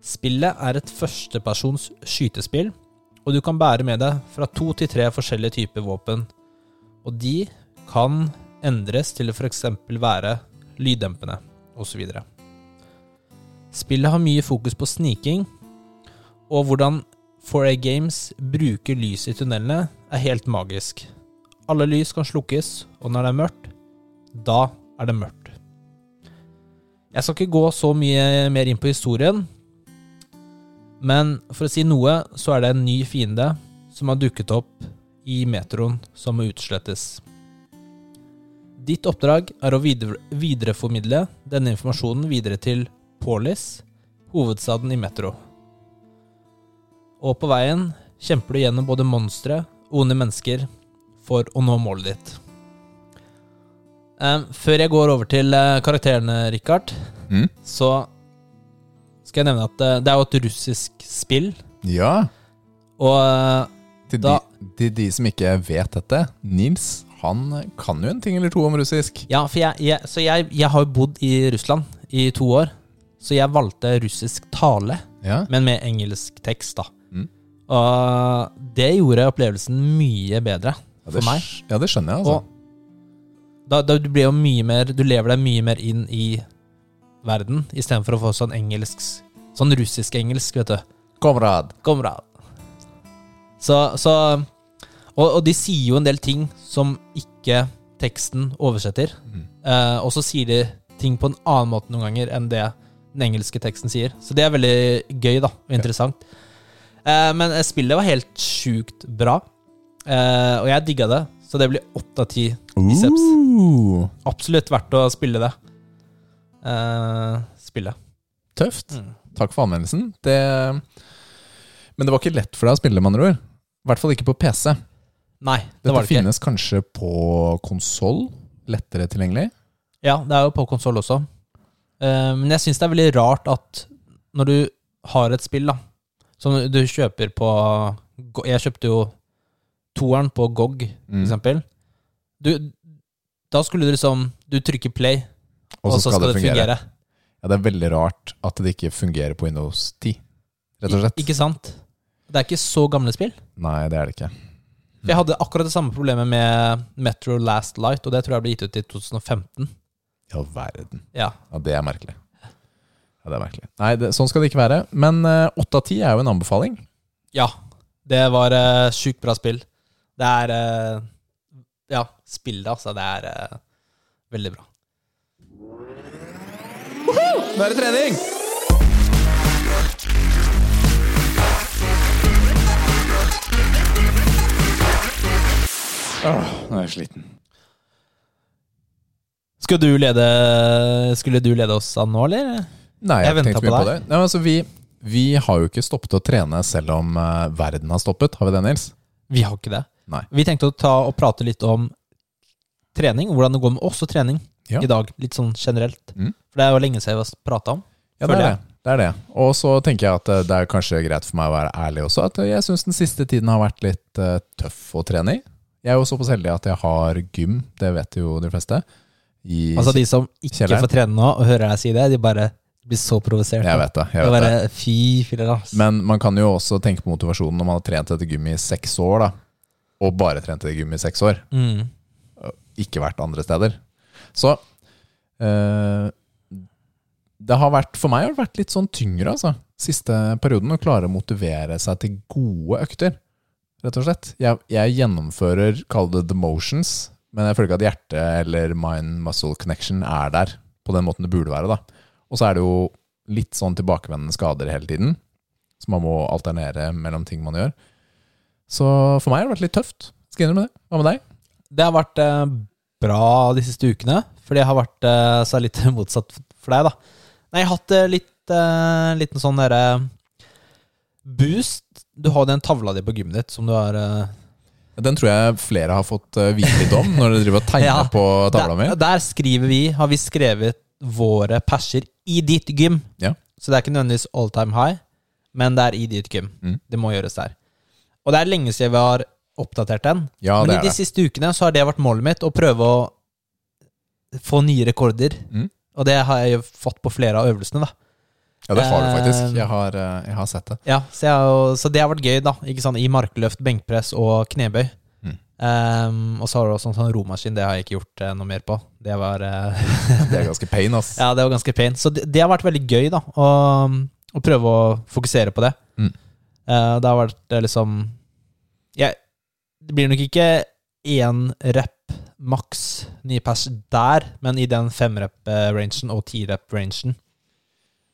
Spillet er et førstepersons skytespill, og du kan bære med deg fra to til tre forskjellige typer våpen. Og de kan endres til å f.eks. være lyddempende, osv. Spillet har mye fokus på sniking, og hvordan 4A Games bruker lys i tunnelene, er helt magisk. Alle lys kan slukkes, og når det er mørkt, da er det mørkt. Jeg skal ikke gå så mye mer inn på historien, men for å si noe, så er det en ny fiende som har dukket opp i metroen som må utslettes. Ditt oppdrag er å videre, videreformidle denne informasjonen videre til Paulis, hovedstaden i Metro. Og på veien kjemper du gjennom både monstre og onde mennesker for å nå målet ditt. Eh, før jeg går over til uh, karakterene, Richard, Mm. så skal jeg nevne at uh, det er jo et russisk spill. Ja. Og uh, Til, Da- de, til de som ikke vet dette, Nims han kan jo en ting eller to om russisk. Ja, for jeg, jeg, så jeg, jeg har jo bodd i Russland i to år. Så jeg valgte russisk tale, Ja. men med engelsk tekst, da. Mm. Og det gjorde opplevelsen mye bedre Ja, for meg. Ja, det skjønner jeg, altså. Og da, da du blir jo mye mer Du lever deg mye mer inn i verden, istedenfor å få sånn engelsk Sånn russisk-engelsk, vet du. Komrad. Komrad. Så, så og, og de sier jo en del ting som ikke teksten oversetter. Mm. Eh, og så sier de ting på en annen måte noen ganger enn det den engelske teksten sier. Så det er veldig gøy da, og interessant. Eh, men eh, spillet var helt sjukt bra, eh, og jeg digga det. Så det blir åtte av ti biceps. Uh, Absolutt verdt å spille det. Uh, spille. tøft. Mm. Takk for anmeldelsen. Det, men det var ikke lett for deg å spille, med andre ord. I hvert fall ikke på PC. Nei, det Dette var det ikke. finnes kanskje på konsoll. Lettere tilgjengelig. Ja, det er jo på konsoll også. Uh, men jeg syns det er veldig rart at når du har et spill, da, som du kjøper på Jeg kjøpte jo toeren på GOG, for Mm. eksempel. Du, da skulle du liksom Du trykker play, Og så skal, det fungere. Ja, det er veldig rart at det ikke fungerer på Windows 10, rett og slett. Ikke sant? Det er ikke så gamle spill. Nei, det er det ikke. For Jeg hadde akkurat det samme problemet med Metro Last Light, og det tror jeg ble gitt ut i 2015. I all verden. Ja. Ja, det er merkelig. Ja, det er merkelig. Nei, det, sånn skal det ikke være. Men åtte av ti er jo en anbefaling. ja. Det var uh, sjukt bra spill. Det er eh, Ja, spillet, altså. Det er eh, veldig bra. Nå er det trening! Åh, nå er jeg sliten. Skal du lede Skulle du lede oss an nå, eller? Nei, jeg, Jeg har ikke ventet tenkt mye på på det. Nei, altså, vi, vi har jo ikke stoppet å trene selv om uh, verden har stoppet. Har vi det, Nils? Vi har ikke det. Nei. Vi tenkte å ta og prate litt om trening, hvordan det går med oss og trening Ja. i dag. Litt sånn generelt. Mm. For det er jo lenge siden vi har prata om. Ja, det er det. det er det. Og så tenker jeg at eh, det er kanskje greit for meg å være ærlig også, at jeg syns den siste tiden har vært litt uh, tøff å trene i. Jeg er jo såpass heldig at jeg har gym, det vet jo de fleste. Altså De som ikke Kjelleren. får trene nå, og hører deg si det, de bare blir så provosert. jeg vet det. Jeg vet bare, det. Fy filler. Men man kan jo også tenke på motivasjonen når man har trent etter gym i seks år, da. Og bare trente gym i seks år. mm. Ikke vært andre steder. Så eh, Det har vært, for meg har det vært litt sånn tyngre, altså. Siste perioden, å klare å motivere seg til gode økter. Rett og slett. Jeg, jeg gjennomfører, kall det the motions, men jeg føler ikke at hjertet eller mind-muscle connection er der på den måten det burde være. da. Og så er det jo litt sånn tilbakevendende skader hele tiden, så man må alternere mellom ting man gjør. Så for meg har det vært litt tøft. Skal innrømme det. Hva med deg? Det har vært eh, bra de siste ukene, fordi jeg har vært eh, så litt motsatt for deg, da. Nei, jeg har hatt eh, litt eh, liten sånn derre boost. Du har den tavla di på gymmet ditt som du har eh, Den tror jeg flere har fått eh, vite litt om når dere driver og tegner Ja, på tavla mi. der, der skriver vi, har vi skrevet våre perser i ditt gym. Ja. Så det er ikke nødvendigvis all time high, men det er i ditt gym. Mm. Det må gjøres der. Og det er lenge siden vi har oppdatert den. Ja, men i de det. siste ukene så har det vært målet mitt, å prøve å få nye rekorder. Mm. Og det har jeg jo fått på flere av øvelsene, da. Ja, det har du faktisk. Eh, Jeg har, eh, jeg har sett det. Ja, så, jeg, så det har vært gøy, da. Ikke sant? I markløft, benkpress og knebøy. Mm. Um, og så har du også en sånn romaskin. Det har jeg ikke gjort eh, noe mer på. Det var Det er ganske pain, ass. Ja, det var ganske pain. Så det, det har vært veldig gøy, da. Å prøve å fokusere på det. Mm. Eh, det har vært eh, liksom jeg, Det blir nok ikke én rep maks nye pass der, men i den femrep-rangen og tirep-rangen.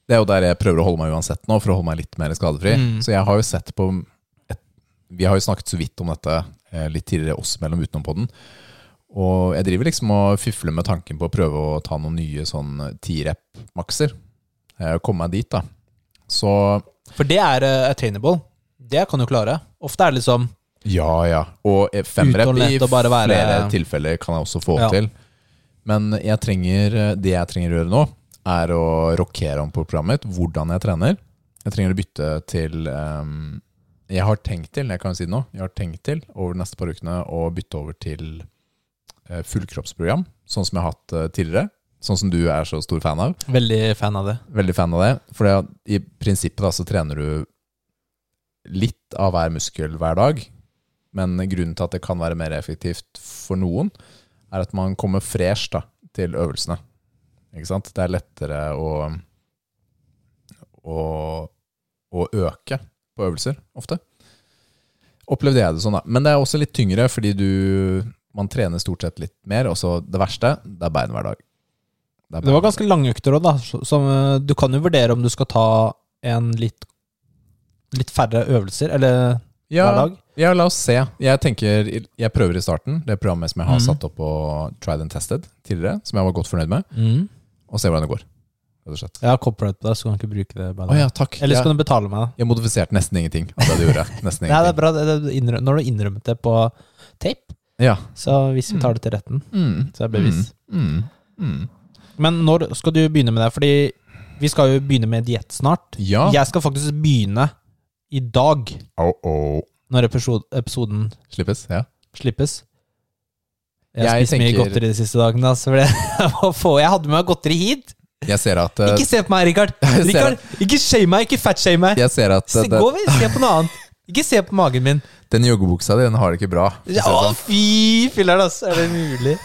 Det er jo der jeg prøver å holde meg uansett nå, for å holde meg litt mer skadefri. Mm. Så jeg har jo sett på et, Vi har jo snakket så vidt om dette eh, litt tidligere oss mellom utenom på den. Og jeg driver liksom og fifler med tanken på å prøve å ta noen nye sånn ti-rep-makser. Eh, Komme meg dit, da. Så For det er uh, attainable. Det kan du klare. Ofte er det liksom ja, ja. Og eh, femrep i være- flere tilfeller kan jeg også få Ja. til. Men jeg trenger, eh, det jeg trenger å gjøre nå, er å rokere om på programmet mitt, hvordan jeg trener. Jeg trenger å bytte til um, Jeg har tenkt til, jeg kan si det nå, jeg har tenkt til over de neste par ukene å bytte over til uh, fullkroppsprogram, sånn som jeg har hatt uh, tidligere. Sånn som du er så stor fan av. veldig fan av det. Veldig fan av det. For det, i prinsippet da, så trener du litt av hver muskel hver dag. Men grunnen til at det kan være mer effektivt for noen, er at man kommer fresh da, til øvelsene. Ikke sant? Det er lettere å, å, å øke på øvelser, ofte. Opplevde jeg det sånn, da. Men det er også litt tyngre, fordi du man trener stort sett litt mer. Og så det verste, det er bein hver dag. Er Det var ganske lange økter òg, da. så- Som, eh, du kan jo vurdere om du skal ta en litt, litt færre øvelser, eller ja, hver dag. Ja, la oss se. Jeg tenker, jeg prøver i starten det programmet som jeg har mm. satt opp og Tried and Tested tidligere, som jeg var godt fornøyd med, og se hvordan det går. Jeg har copyright på det, så kan du ikke bruke det. Bare. Å ja, takk. Eller så kan du betale meg. da. jeg modifiserte nesten ingenting av det du gjorde. Nesten Nei, det er bra det, det, Når du innrømmet det på tape, Ja. så hvis vi tar det til retten, Mm. så er det bevis. Mm. Mm. Men når skal du begynne med det? Fordi vi skal jo begynne med diett snart. Ja. Jeg skal faktisk begynne i dag, Oh, oh. når episode, episoden Slippes. Ja. slippes. Jeg har spist mye godteri de siste dagene. Altså, det, jeg, hadde med meg godteri hit. Jeg ser at uh... Ikke se på meg, Rikard! Richard at... Ikke shame meg, ikke fatshame meg! Jeg ser at Se, gå og se på noe annet. Ikke se på magen min. den joggebuksa di, den har det ikke bra. Ja, det sånn. fy filler'n, altså! Er det mulig?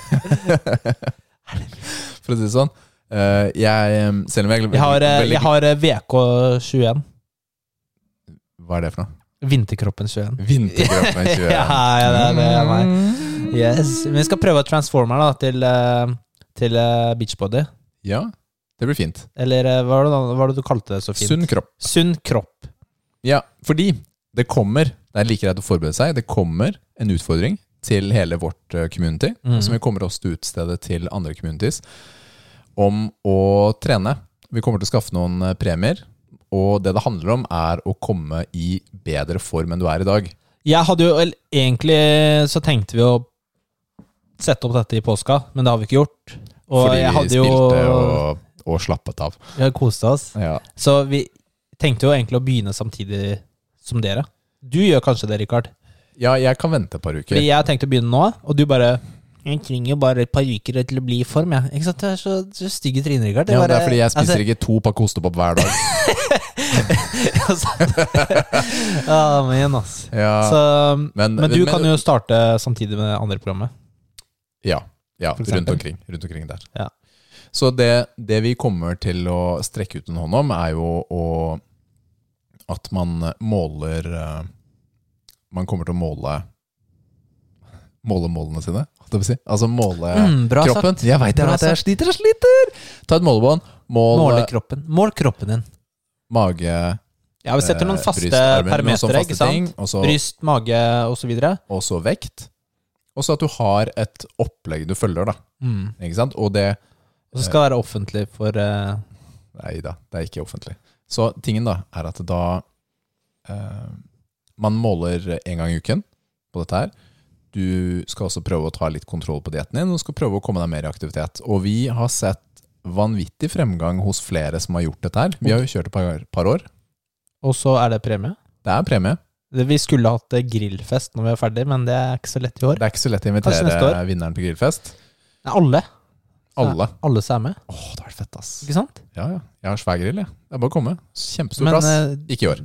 For å si det sånn. Eh, jeg, eh, selv om jeg, Jeg har, eh, veldig- jeg har eh, VK21. Hva er det for noe? Vinterkroppen 21. Vinterkroppen 21 Ja, ja, det er det meg. Yes. Vi skal prøve å transforme da, til, til beachbody. Ja, det blir fint. Eller hva var det, hva var det du kalte det så fint? Sunn kropp. Sunn kropp. Ja, fordi det kommer, det er like greit å forberede seg, det kommer en utfordring til hele vårt community, mm. som vi kommer også til å utstede til andre communities, om å trene. Vi kommer til å skaffe noen eh, premier, og det det handler om er å komme i bedre form enn du er i dag. Jeg hadde jo Egentlig så tenkte vi å sette opp dette i påska, men det har vi ikke gjort. Og fordi jeg vi spilte jo og, og slappet av. Vi har kost oss. Ja. Så vi tenkte jo egentlig å begynne samtidig som dere. Du gjør kanskje det, Rikard. ja, jeg kan vente et par uker. Fordi jeg tenkt å begynne nå, og du bare Jeg trenger jo bare et par uker til å bli i form, jeg. Ikke sant? Du er så, så stygg i trynet, Rikard. Ja, det er fordi jeg spiser altså- ikke to pakker ostepop hver dag. Ja, men ass. Ja, Så, men, men du kan jo starte samtidig med det andre programmet. Ja, ja rundt omkring, rundt omkring der. Ja. Så det, det vi kommer til å strekke ut en hånd om, er jo å, at man måler eh, Man kommer til å måle Måle målene sine, jeg si. Altså måle Mm, bra kroppen. sagt. Jeg veit Bra at jeg sliter og sliter! Ta et målebånd. Mål Måle eh, kroppen. Mål kroppen din. mage, Ja, vi setter noen eh, faste parametere, faste ikke sant? ting, Og så, Bryst, mage osv. og så vekt. Og så at du har et opplegg du følger, da. Mm. Ikke sant? Og det Og så skal det være offentlig for uh... Nei da, det er ikke offentlig. Så tingen da, er at da uh, Man måler en gang i uken på dette her. Du skal også prøve å ta litt kontroll på dietten din, og skal prøve å komme deg mer i aktivitet. Og vi har sett vanvittig fremgang hos flere som har gjort dette her. Vi har jo kjørt et par, par år. Og så er det premie. Det er premie. Vi skulle hatt eh, grillfest når vi er ferdig, men det er ikke så lett i år. Det er ikke så lett å invitere vinneren på grillfest. Nei, alle. Alle. Alle som er med. Åh, det hadde vært fett, ass. Ikke sant? Ja, ja. Jeg har svær grill, jeg. Det er bare å komme. Kjempestor Men plass. eh, Ikke i år.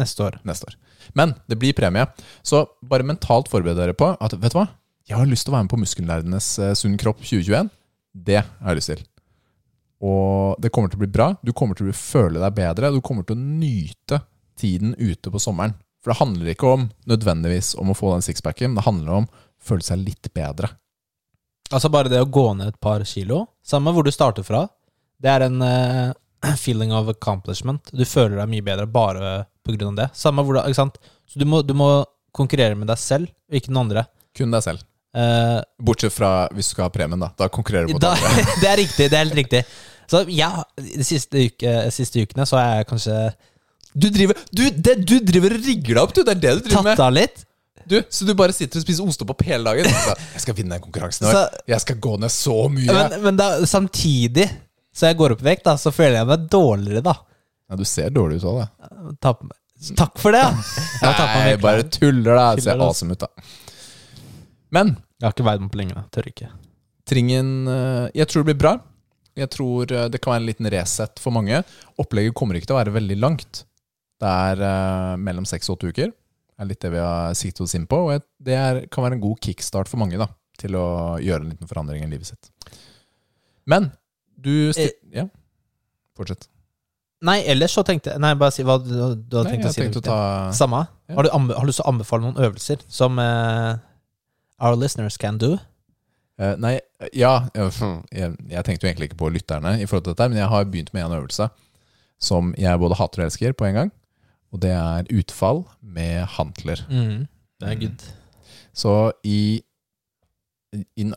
neste år. Neste år. Men det blir premie. Så bare mentalt forbered dere på at vet du hva? Jeg har lyst til å være med på Muskellærernes eh, Sunn kropp 2021. Det har jeg lyst til. Og det kommer til å bli bra. Du kommer til å føle deg bedre. Du kommer til å nyte tiden ute på sommeren. For det handler ikke om nødvendigvis om å få den sixpacken. Det handler om å føle seg litt bedre. Altså bare det å gå ned et par kilo, samme hvor du starter fra, det er en uh, feeling of accomplishment. Du føler deg mye bedre bare av det. Samme hvordan, ikke sant? Så du må, du må konkurrere med deg selv, og ikke den andre. Kun deg selv. Eh, Bortsett fra hvis du skal ha premien, da. Da konkurrerer du mot da, andre. det er riktig. Det er helt riktig. Så ja, de siste, uke, siste ukene så har jeg kanskje Du driver, du, det, du driver og rigger deg opp, du! Det er det du driver med. tatt av litt. Du, Så du bare sitter og spiser ostepop hele dagen? Jeg skal vinne den konkurransen. Så, Jeg skal gå ned så mye. men men da, samtidig så jeg går opp i vekt, da, så føler jeg meg dårligere, da. Ja, du ser dårlig ut òg, da. Ta. Takk for det! Meg Nei, bare tuller, da. Ser awesome ut, da. Men Jeg har ikke veid meg på lenge. da. Tør ikke. Tringen eh, Jeg tror det blir bra. Jeg tror eh, det kan være en liten reset for mange. Opplegget kommer ikke til å være veldig langt. Det er eh, mellom seks og åtte uker. Det er litt det vi har siktet oss inn på. Og det er, kan være en god kickstart for mange da til å gjøre en liten forandring i livet sitt. Men du Eh, Ja, fortsett. Nei, ellers så tenkte jeg Nei, bare si hva du, du hadde Nei, tenkt å si. tenkte å ta Samme. Ja. Har, du har du lyst til å anbefale noen øvelser som uh, our listeners can do? Uh, nei, ja eh, jeg, jeg tenkte jo egentlig ikke på lytterne, i forhold til dette, men jeg har begynt med en øvelse som jeg både hater og elsker på en gang. Og det er utfall med hantler. Mm. Det er good. Så i, i den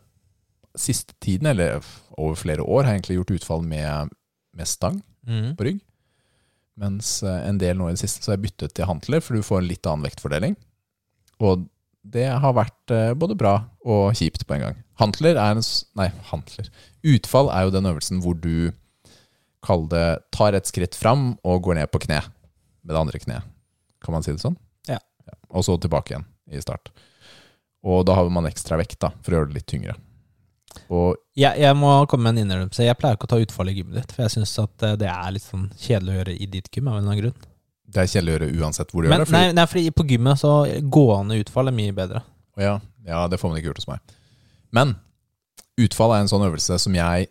siste tiden, eller over flere år, har jeg egentlig gjort utfall med, med stang Mm. på rygg. Mens eh, en del nå i det siste så har jeg byttet til hantler, for du får en litt annen vektfordeling. Og det har vært eh, både bra og kjipt på en gang. Hantler er en Nei, hantler. Utfall er jo den øvelsen hvor du kall det tar et skritt fram og går ned på kne med det andre kneet. Kan man si det sånn? Ja. Og så tilbake igjen i start. Og da har man ekstra vekt da, for å gjøre det litt tyngre. Og Jeg, jeg må komme med en innrømmelse. Jeg pleier ikke å ta utfall i gymmet ditt, for jeg syns at eh, det er litt sånn kjedelig å gjøre i ditt gym. av en eller annen grunn. det er kjedelig å gjøre uansett hvor du Men gjør det. fordi- nei, nei, fordi på gymmet så gående utfall er mye bedre. Ja, ja, det får man ikke gjort hos meg. Men utfall er en sånn øvelse som jeg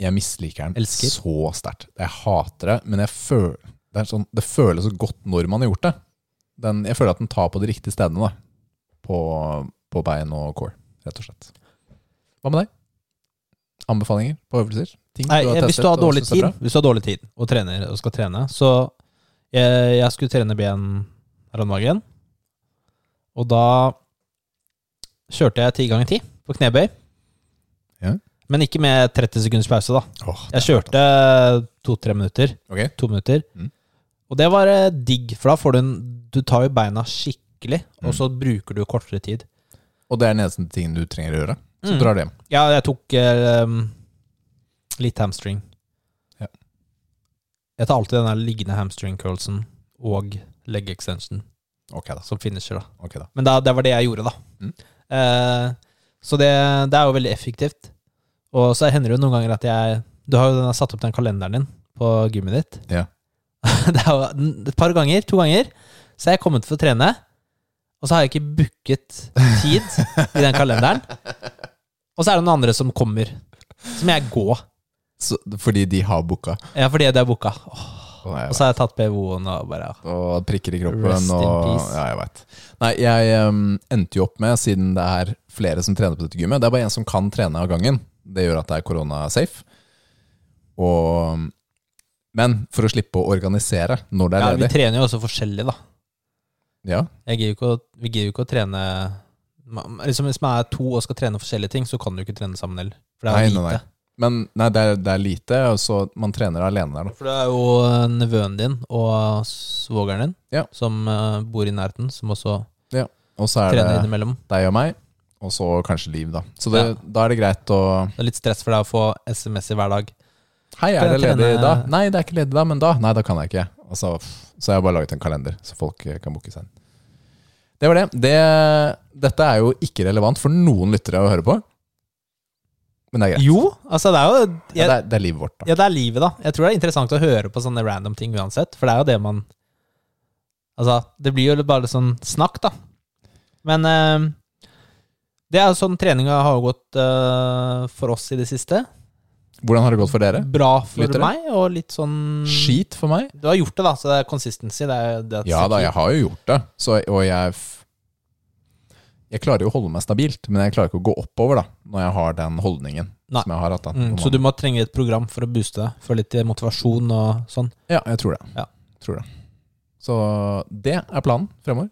Jeg misliker den Elsker. så sterkt. Jeg hater det, men føl, det, sånn, det føles så godt når man har gjort det. Den, jeg føler at den tar på de riktige stedene. da På, på bein og core, rett og slett. Hva med deg? Anbefalinger på øvelser? Ting Nei, du har eh, hvis testet du har dårlig tid, hvis du har dårlig tid og trener og skal trene, så jeg, jeg skulle trene ben her om dagen, og da kjørte jeg ti ganger ti på knebøy. Ja. Men ikke med 30 sekunders pause, da. Oh, Jeg kjørte to-tre minutter. Okay. To minutter. Mm. Og det var eh, digg, for da får du en Du tar jo beina skikkelig, Mm. og så bruker du kortere tid. Og det er den eneste tingen du trenger å gjøre. Så Mm. drar du hjem. Ja, jeg tok eh, um, litt hamstring. Ja. Jeg tar alltid den liggende hamstring curlsen og leg extension okay, da. som finisher, da. Okay, da. Men da, det var det jeg gjorde, da. Mm. Uh, så det, det er jo veldig effektivt. Og så hender det jo noen ganger at jeg Du har jo satt opp den kalenderen din på gymmet ditt. Ja. det er jo et par ganger, to ganger, så har jeg kommet for å trene, og så har jeg ikke booket tid i den kalenderen. Og så er det noen andre som kommer. Som jeg gå. Så, fordi de har booka. Ja, fordi de har booka. Åh, Og Og så har jeg tatt PVO-en og bare og prikker i kroppen. Rest in og, peace. Ja, jeg vet. Nei, jeg um, endte jo opp med, siden det er flere som trener på dette gymmet Det er bare en som kan trene av gangen. Det gjør at det er korona-safe. Og Men for å slippe å organisere når det er Ja, vi trener jo også forskjellig, da. Ja, Jeg gir jo ikke å, vi gidder jo ikke å trene liksom Hvis man er to og skal trene forskjellige ting, så kan du ikke trene sammen heller. For det er Nei, lite. nei, nei. Men nei, det er, det er lite, og så man trener alene der, da. For det er jo eh, nevøen din og svogeren din Ja. som eh, bor i nærheten, som også Og så er trener innimellom. deg og meg, og så kanskje Liv, da. Så det, Ja. da er det greit å Det er litt stress for deg å få SMS i hver dag. Hei, er det ledig trene- da? Nei, det er ikke ledig da, men da? Nei, da kan jeg ikke. Og så, så har bare laget en kalender, så folk eh, kan booke seg inn. Det var det. det. Dette er jo ikke relevant for noen lyttere å høre på. Men det er greit. Jo, altså det er jo Ja, det, er, det er livet vårt, da. Ja, det er livet, da. Jeg tror det er interessant å høre på sånne random ting uansett, for det er jo det man Altså, det blir jo bare sånn snakk, da. Men eh, det er jo sånn treninga har gått eh, for oss i det siste. Hvordan har det gått for dere? Bra for Lyttere? meg, og litt sånn Skit for meg. Du har gjort det, da, så det er consistency. Det er, det er Ja da, jeg har jo gjort det. Så, og jeg Jeg klarer jo å holde meg stabilt, men jeg klarer ikke å gå oppover da når jeg har den holdningen Nei. som jeg har hatt. da Mm, så du må trenge et program for å booste deg? For litt motivasjon og sånn? Ja, jeg tror det. Ja. Tror det. Så det er planen fremover.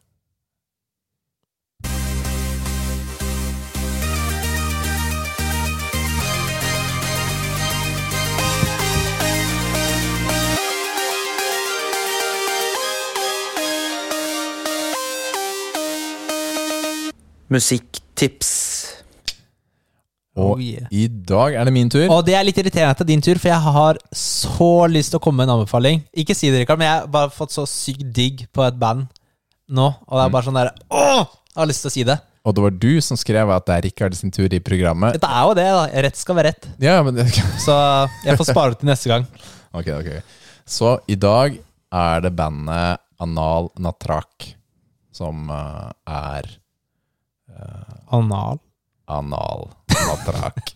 Musikktips. Og Oh, yeah. i dag er det min tur. Og det er litt irriterende at det er din tur, for jeg har så lyst til å komme med en anbefaling. Ikke si det, Rikard, men jeg har bare fått så sykt digg på et band nå. Og det er bare sånn der Åh! Jeg har lyst til å si det. Og det var du som skrev at det er Rikard sin tur i programmet. Dette er jo det, da. Rett skal være rett. Ja, men det, Så jeg får spare det til neste gang. Ok, ok. Så i dag er det bandet Anal Natrak som eh, er Anal. Anal Natrak.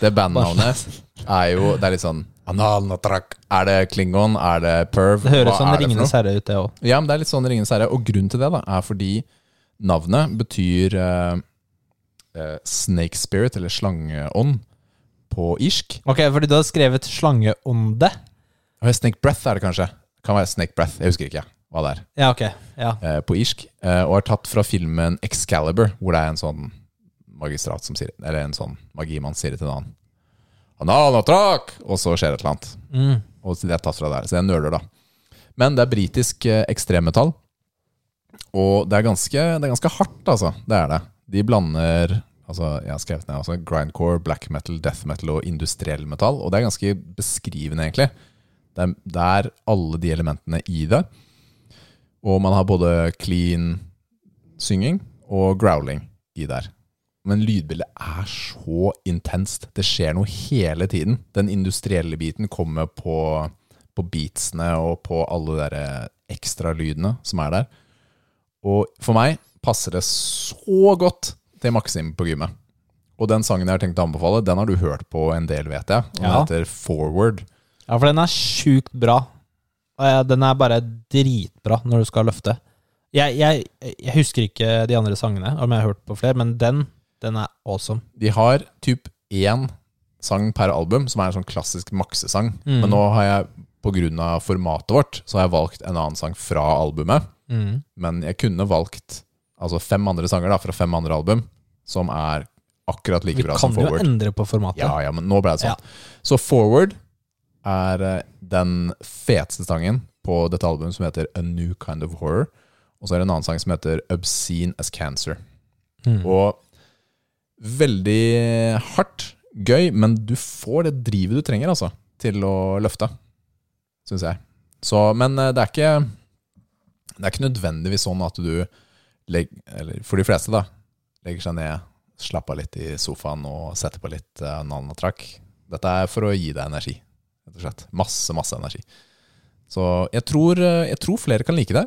Det bandnavnet er jo Det er litt sånn Anal Natrak. Er det Klingon? Er det Perv? Det høres sånn Ringenes herre ut, det òg. Ja, men det er litt sånn Ringenes herre. Og grunnen til det da er fordi navnet betyr uh, uh, snake spirit, eller slangeånd, på irsk. Ok, fordi du har skrevet slangeånde. Snake breath er det kanskje. Kan være snake breath. Jeg husker ikke hva det er. Ja, ok. Ja. eh, på irsk, eh, og er tatt fra filmen Excalibur, hvor det er en sånn magistrat som sier Eller en sånn magimann sier det til en annen. Analatrak! Og så skjer det et eller annet. Mm. Og det er tatt fra der. Så er nøler, da. Men det er britisk eh, ekstremmetall. Og det er, ganske, det er ganske hardt, altså. Det er det. De blander Altså, jeg har skrevet ned altså, grindcore, black metal, death metal og industriell metall. Og det er ganske beskrivende, egentlig. Det er, det er alle de elementene i det. Og man har både clean synging og growling i der. Men lydbildet er så intenst. Det skjer noe hele tiden. Den industrielle biten kommer på, på beatsene og på alle de der ekstralydene som er der. Og for meg passer det så godt til Maxim på gymmet. Og den sangen jeg har tenkt å anbefale, den har du hørt på en del, vet jeg. Den Ja. heter Forward. ja, for den er sjukt bra. Og Den er bare dritbra når du skal løfte. Jeg, jeg, jeg husker ikke de andre sangene, om jeg har hørt på flere, men den, den er awesome. De har typ én sang per album, som er en sånn klassisk maksesang. Mm. Men nå har jeg, av formatet vårt, så har jeg valgt en annen sang fra albumet. Mm. Men jeg kunne valgt altså fem andre sanger da, fra fem andre album, som er akkurat like Vi bra kan jo endre på formatet. Ja, ja, men nå ble det sånn. Så Forward er eh, den feteste sangen på dette albumet som heter A New Kind of Horror. Og så er det en annen sang som heter Obscene as Cancer. Mm. Og veldig hardt, gøy, men du får det drivet du trenger altså, til å løfte, syns jeg. Så, men eh, det er ikke Det er ikke nødvendigvis sånn at du legg, Eller for de fleste, da. Legger seg ned, slapper av litt i sofaen og setter på litt uh, nanotrakk. Dette er for å gi deg energi, rett og slett. Masse, masse energi. Så jeg tror, eh, jeg tror flere kan like det.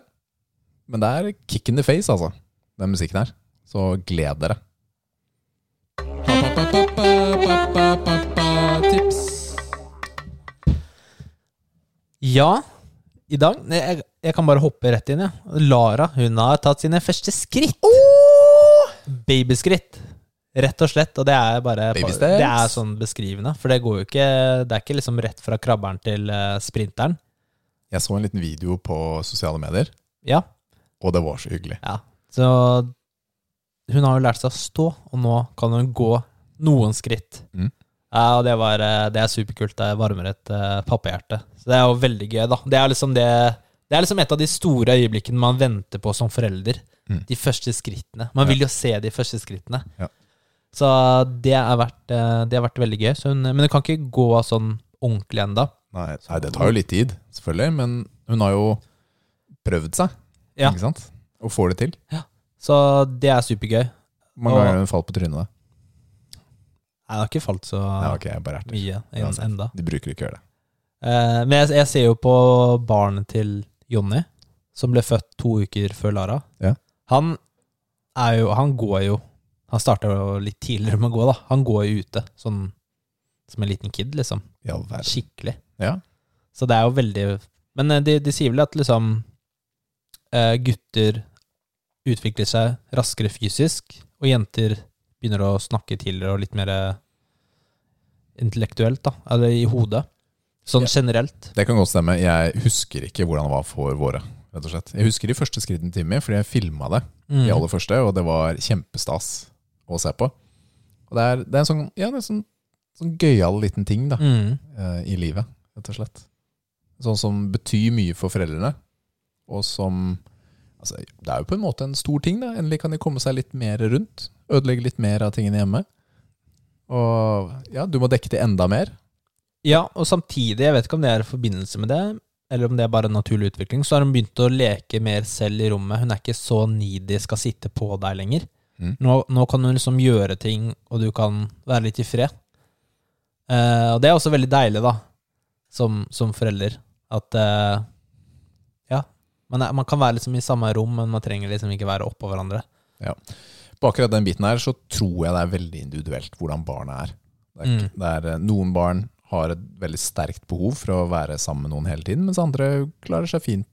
Men det er kick in the face, altså, den musikken her. Så gled dere. Tips. Ja, i dag jeg, jeg kan bare hoppe rett inn, ja. Lara hun har tatt sine første skritt. Babyskritt. Rett og slett. Og det er bare Det er sånn beskrivende. For det går jo ikke Det er ikke liksom rett fra krabberen til eh, sprinteren. Jeg så en liten video på sosiale medier, Ja. og det var så hyggelig. ja. Så hun har jo lært seg å stå, og nå kan hun gå noen skritt. Mm. Ja, og det, var, eh, det er superkult. Det varmer et uh, pappahjerte. Så det er jo veldig gøy, da. Det er liksom det det er liksom et av de store øyeblikkene man venter på som forelder. Mm. De første skrittene. Man vil jo se de første skrittene. Ja. Så det har vært, det har vært veldig gøy. Så hun, men hun kan ikke gå sånn ordentlig ennå. Nei, nei, det tar jo litt tid, selvfølgelig, men hun har jo prøvd seg, Ja. ikke sant? Og får det til. Ja. Så det er supergøy. Hvor mange ganger har hun falt på trynet? da? Nei, det har ikke falt så nei, okay, bare erter. mye en, enda. De bruker ikke gjøre det. Eh, men jeg, jeg ser jo på barnet til Jonny, som ble født to uker før Lara. Ja. Han er jo Han går jo Han starta litt tidligere med å gå, da. Han går jo ute, sånn som en liten kid, liksom. Ja. Skikkelig. Ja. Så det er jo veldig Men eh, de, de sier vel at liksom eh, gutter utvikler seg raskere fysisk, og jenter begynner å snakke tidligere og litt mer eh, intellektuelt, da. Eller i hodet. Sånn Ja. generelt. Det kan godt stemme. Jeg husker ikke hvordan det var for våre. rett og slett. Jeg husker de første skrittene til Timmy, fordi jeg filma det. Mm. de aller første, og det var kjempestas å se på. Og det er, det er en sånn, ja, det er sånn, sånn gøyal liten ting da, Mm. eh, i livet, rett og slett. Sånn som betyr mye for foreldrene, og som altså, Det er jo på en måte en stor ting. da, Endelig kan de komme seg litt mer rundt. Ødelegge litt mer av tingene hjemme. Og ja, du må dekke til enda mer. Ja, og samtidig, jeg vet ikke om det er i forbindelse med det, eller om det er bare naturlig utvikling, så har hun begynt å leke mer selv i rommet. Hun er ikke så needy, skal sitte på deg lenger. Mm. Nå, nå kan du liksom gjøre ting, og du kan være litt i fred. Eh, og det er også veldig deilig, da, som, som forelder, at eh, Ja, man, er, man kan være liksom i samme rom, men man trenger liksom ikke være oppå hverandre. Ja. På akkurat den biten her så tror jeg det er veldig individuelt hvordan barnet er. Det er, Mm. det er eh, Noen barn har et veldig sterkt behov for å være sammen med noen hele tiden, mens andre klarer seg fint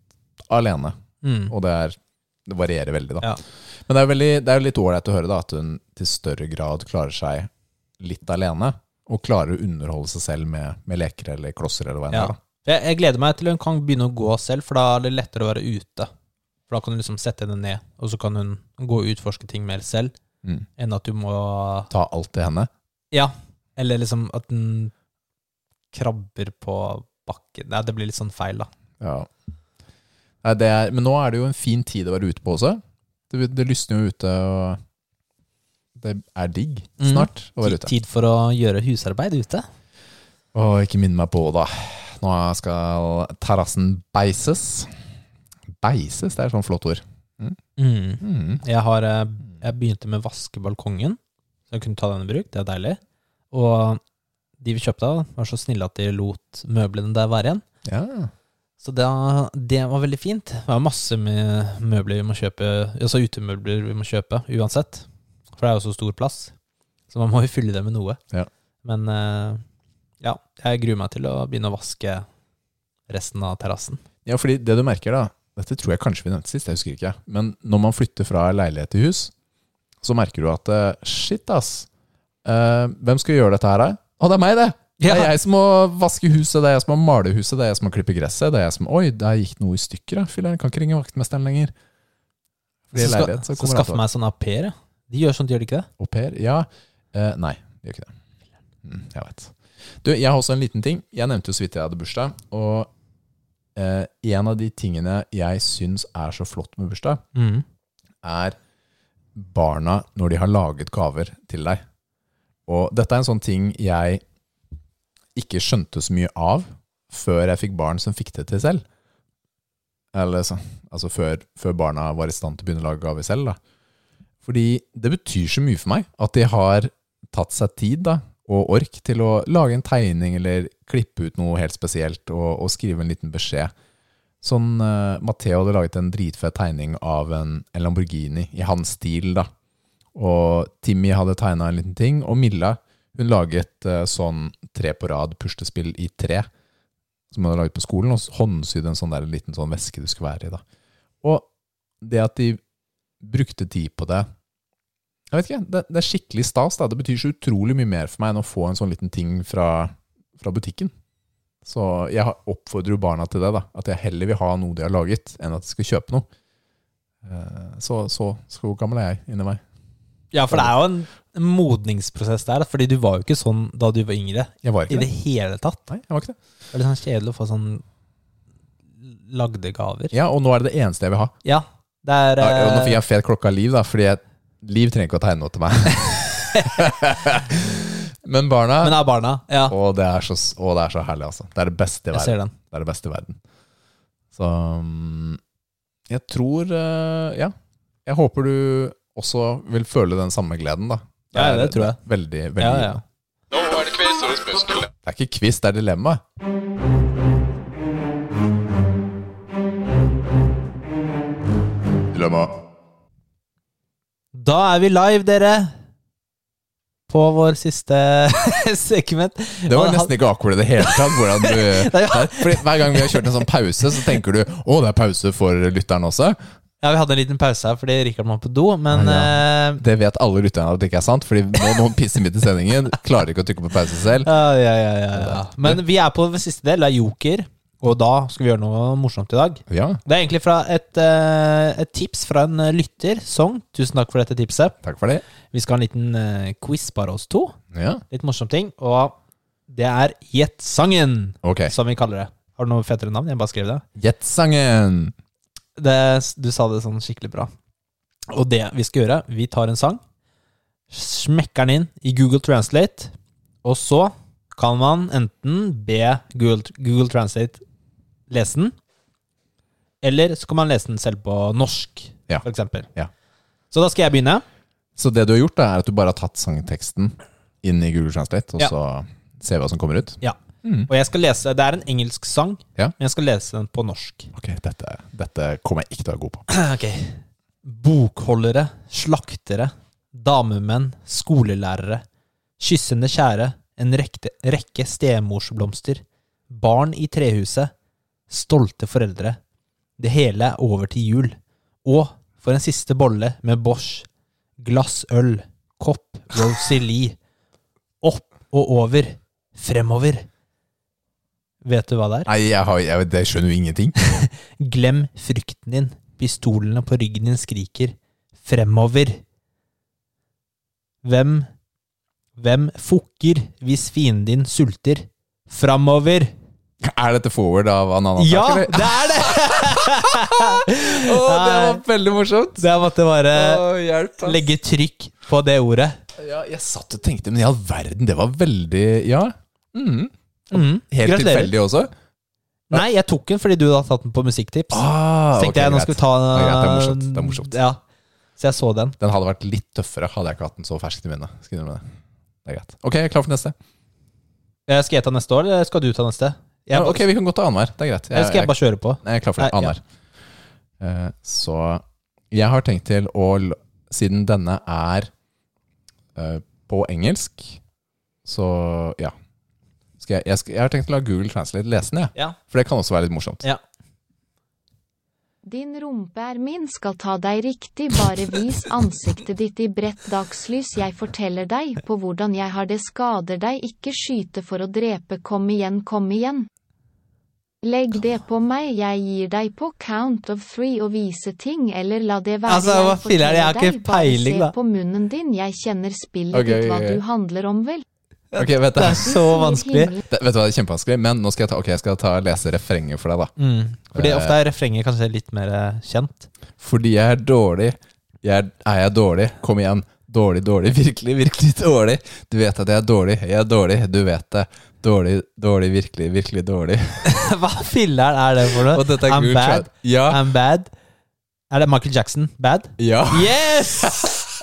alene. Mm. Og det, er, det varierer veldig, da. Ja. Men det er, veldig, det er litt ålreit å høre da, at hun til større grad klarer seg litt alene, og klarer å underholde seg selv med, med leker eller klosser eller hva enn det Ja. er. Jeg, jeg gleder meg til hun kan begynne å gå selv, for da er det lettere å være ute. For da kan du liksom sette henne ned, og så kan hun gå og utforske ting mer selv, Mm. enn at du må Ta alt til henne. Ja, eller liksom at den krabber på bakken. Nei, det blir litt sånn feil, da. Ja. Nei, det er, men nå er det jo en fin tid å være ute på også. Det, det lysner jo ute, og det er digg snart snart å være ute. tid for å gjøre husarbeid ute. Og ikke minn meg på, da. Nå skal terrassen beises. Beises, det er et sånt flott ord. Mm. Mm. Jeg, har, eh, jeg begynte med å vaske balkongen, så jeg kunne ta den i bruk. Det er deilig. Og de vi kjøpte av, var så snille at de lot møblene der være igjen. Ja. Så det, det var veldig fint. Det var masse med møbler vi må kjøpe, altså utemøbler vi må kjøpe uansett. For det er jo så stor plass. Så man må jo fylle det med noe. Ja. Men eh, ja, jeg gruer meg til å begynne å vaske resten av terrassen. ja, fordi det du merker da, dette tror jeg kanskje vi nevnte sist, jeg husker ikke, men når man flytter fra leilighet til hus, så merker du at eh, shit ass, eh, hvem skal gjøre dette her da? Å, det er meg det! Det er jeg som må vaske huset, det er jeg som må male huset, det er jeg som må klippe gresset, det er jeg som Oi, der gikk noe i stykker, da. Fyller, kan ikke ringe vaktmesteren lenger. Så, skal, leilighet, så, kommer skaffe meg sånn au pair, ja. De gjør sånt, gjør de ikke det? Au pair? Ja. Eh, nei, de gjør ikke det. Mm, jeg vet. Du, jeg har også en liten ting. Jeg nevnte jo så vidt jeg hadde bursdag, og eh, en av de tingene jeg syns er så flott med bursdag, Mm. er barna når de har laget gaver til deg. Og dette er en sånn ting jeg ikke skjønte så mye av før jeg fikk barn som fikk det til selv. Eller så, altså før, før barna var i stand til å begynne å lage gaver selv. da. Fordi det betyr så mye for meg at de har tatt seg tid da, og ork til å lage en tegning eller klippe ut noe helt spesielt og, og skrive en liten beskjed. Sånn uh, Matheo hadde laget en dritfet tegning av en, en Lamborghini i hans stil. da. Og Timmy hadde tegna en liten ting. Og Milla hun laget uh, sånn tre på rad puslespill i tre. Som hun hadde laget på skolen, og håndsydde en sånn der liten sånn veske du skulle være i. da. Og det at de brukte tid på det Jeg vet ikke, det, det er skikkelig stas. da. Det betyr så utrolig mye mer for meg enn å få en sånn liten ting fra, fra butikken. Så jeg oppfordrer jo barna til det. da, At jeg heller vil ha noe de har laget, enn at de skal kjøpe noe. Eh, Så, så, gammel er jeg inni meg. Ja, for det er jo en en modningsprosess der, fordi du var jo ikke sånn da du var yngre. Jeg var I ikke det det. hele tatt. Nei, jeg var ikke det. Det er litt sånn kjedelig å få sånn lagde gaver. Ja, Og nå er det det eneste jeg vil ha. Ja, det er Ja, og nå eh, fikk jeg en fet klokke av Liv, da, fordi jeg, Liv trenger ikke å tegne noe til meg. Men barna Men er barna. Ja, Å, det er så, å, det er så herlig, altså. Det er det beste i verden. jeg ser den. Det er det beste i verden. Så mm, jeg tror eh, Ja. Jeg håper du også vil føle den samme gleden, da. Ja, er- det tror jeg. er Veldig, veldig Ja, ja. quiz det muskelen. Det er ikke quiz, det er dilemma. Dilemma. Da er vi live, dere. På vår siste segment. Det var nesten ikke akkurat i det hele tatt. Hvordan du, fordi Hver gang vi har kjørt en sånn pause, så tenker du å, det er pause for lytteren også. Ja, Vi hadde en liten pause her fordi Rikard må på do, men eh, Det vet alle lytterne at det ikke er sant, Fordi nå noen pisser midt i sendingen. Klarer ikke å trykke på pause selv. ja, ja, ja, ja, ja. Men vi er på siste del, det er Joker. Og da skal vi gjøre noe morsomt i dag. Ja, Det er egentlig fra et, eh, et tips fra en lytter, Song. Tusen takk for dette tipset. takk for det. Vi skal ha en liten eh, quiz bare oss to. Ja, Litt morsom ting. Og det er Gjett sangen, ok. som vi kaller det. Har du noe fetere navn? Jeg bare skrev det. Gjett sangen. Det. Du sa det sånn skikkelig bra. Og det vi skal gjøre, vi tar en sang, smekker den inn i Google Translate, og så kan man enten be Google, Google Translate lese den, eller så kan man lese den selv på norsk, Ja. for eksempel. Ja. Så da skal jeg begynne. Så det du har gjort, da, er at du bare har tatt sangteksten inn i Google Translate, og Ja. så ser vi hva som kommer ut? Ja. Mm. Og jeg skal lese, Det er en engelsk sang, Ja. men jeg skal lese den på norsk. Ok, dette, dette kommer jeg ikke til å være god på. Ok. Bokholdere, slaktere, damemenn, skolelærere, kyssende kjære, en rekke, rekke stemorsblomster, barn i trehuset, stolte foreldre. Det hele er over til jul. Og for en siste bolle med Bosch, glass øl, kopp Rosalie. Opp og over, fremover. Vet du hva det er? Nei, jeg, har, jeg, jeg skjønner jo ingenting. Glem frykten din. Pistolene på ryggen din skriker. Fremover. Hvem Hvem fukker hvis fienden din sulter? Framover. Er dette forward av Ananas? Ja, eller? det er det! oh, det var veldig morsomt! Det jeg måtte bare oh, legge trykk på det ordet. Ja, jeg satt og tenkte, men i all verden, det var veldig Ja. Mm. Mhm. Helt Gratulerer. tilfeldig også? Nei, jeg tok den fordi du hadde tatt den på musikktips. Ah, Så tenkte okay, jeg nå skal vi ta greit, det er morsomt, det er morsomt. Ja. Så jeg så den. Den hadde vært litt tøffere hadde jeg ikke hatt den så fersk i minnet. Skal det. Det er greit. Ok, jeg er klar for neste. Skal jeg ta neste år, eller skal du ta neste? Jeg, Ja, ok, vi kan godt ta annenhver. Det er greit. Eller skal jeg bare kjøre på? jeg er klar for. Nei, ja. Annenhver. Eh, så jeg har tenkt til å Siden denne er eh, på engelsk, så ja. Skal jeg, jeg, skal, jeg har tenkt å la Google Translate lese den, jeg. Ja. For det kan også være litt morsomt. ja. Din rumpe er min, skal ta deg riktig, bare vis ansiktet ditt i bredt dagslys, jeg forteller deg på hvordan jeg har det, skader deg, ikke skyte for å drepe, kom igjen, kom igjen. Legg det på meg, jeg gir deg på count of three å vise ting, eller la det være, Altså, hva jeg filler'n, jeg har forteller ikke deg, bare peiling, da. se på munnen din, jeg kjenner spillet okay, ditt, hva ok, ok. du handler om, vel. Ok, vet du, Det er så vanskelig. det, vet du hva, det er kjempevanskelig, men nå skal jeg ta, okay, jeg skal ta lese refrenget for deg, da. Mm. Fordi Eh. ofte er refrenget kanskje litt mer eh, kjent. Fordi jeg er dårlig. Jeg er, er jeg dårlig? Kom igjen. Dårlig, dårlig, virkelig, virkelig dårlig. Du vet at jeg er dårlig. Jeg er dårlig, du vet det. Dårlig, dårlig, virkelig, virkelig dårlig. Hva filler'n er det for noe? Og dette er I'm bad. Ja. I'm bad. Er det Michael Jackson? Bad? ja. Yes!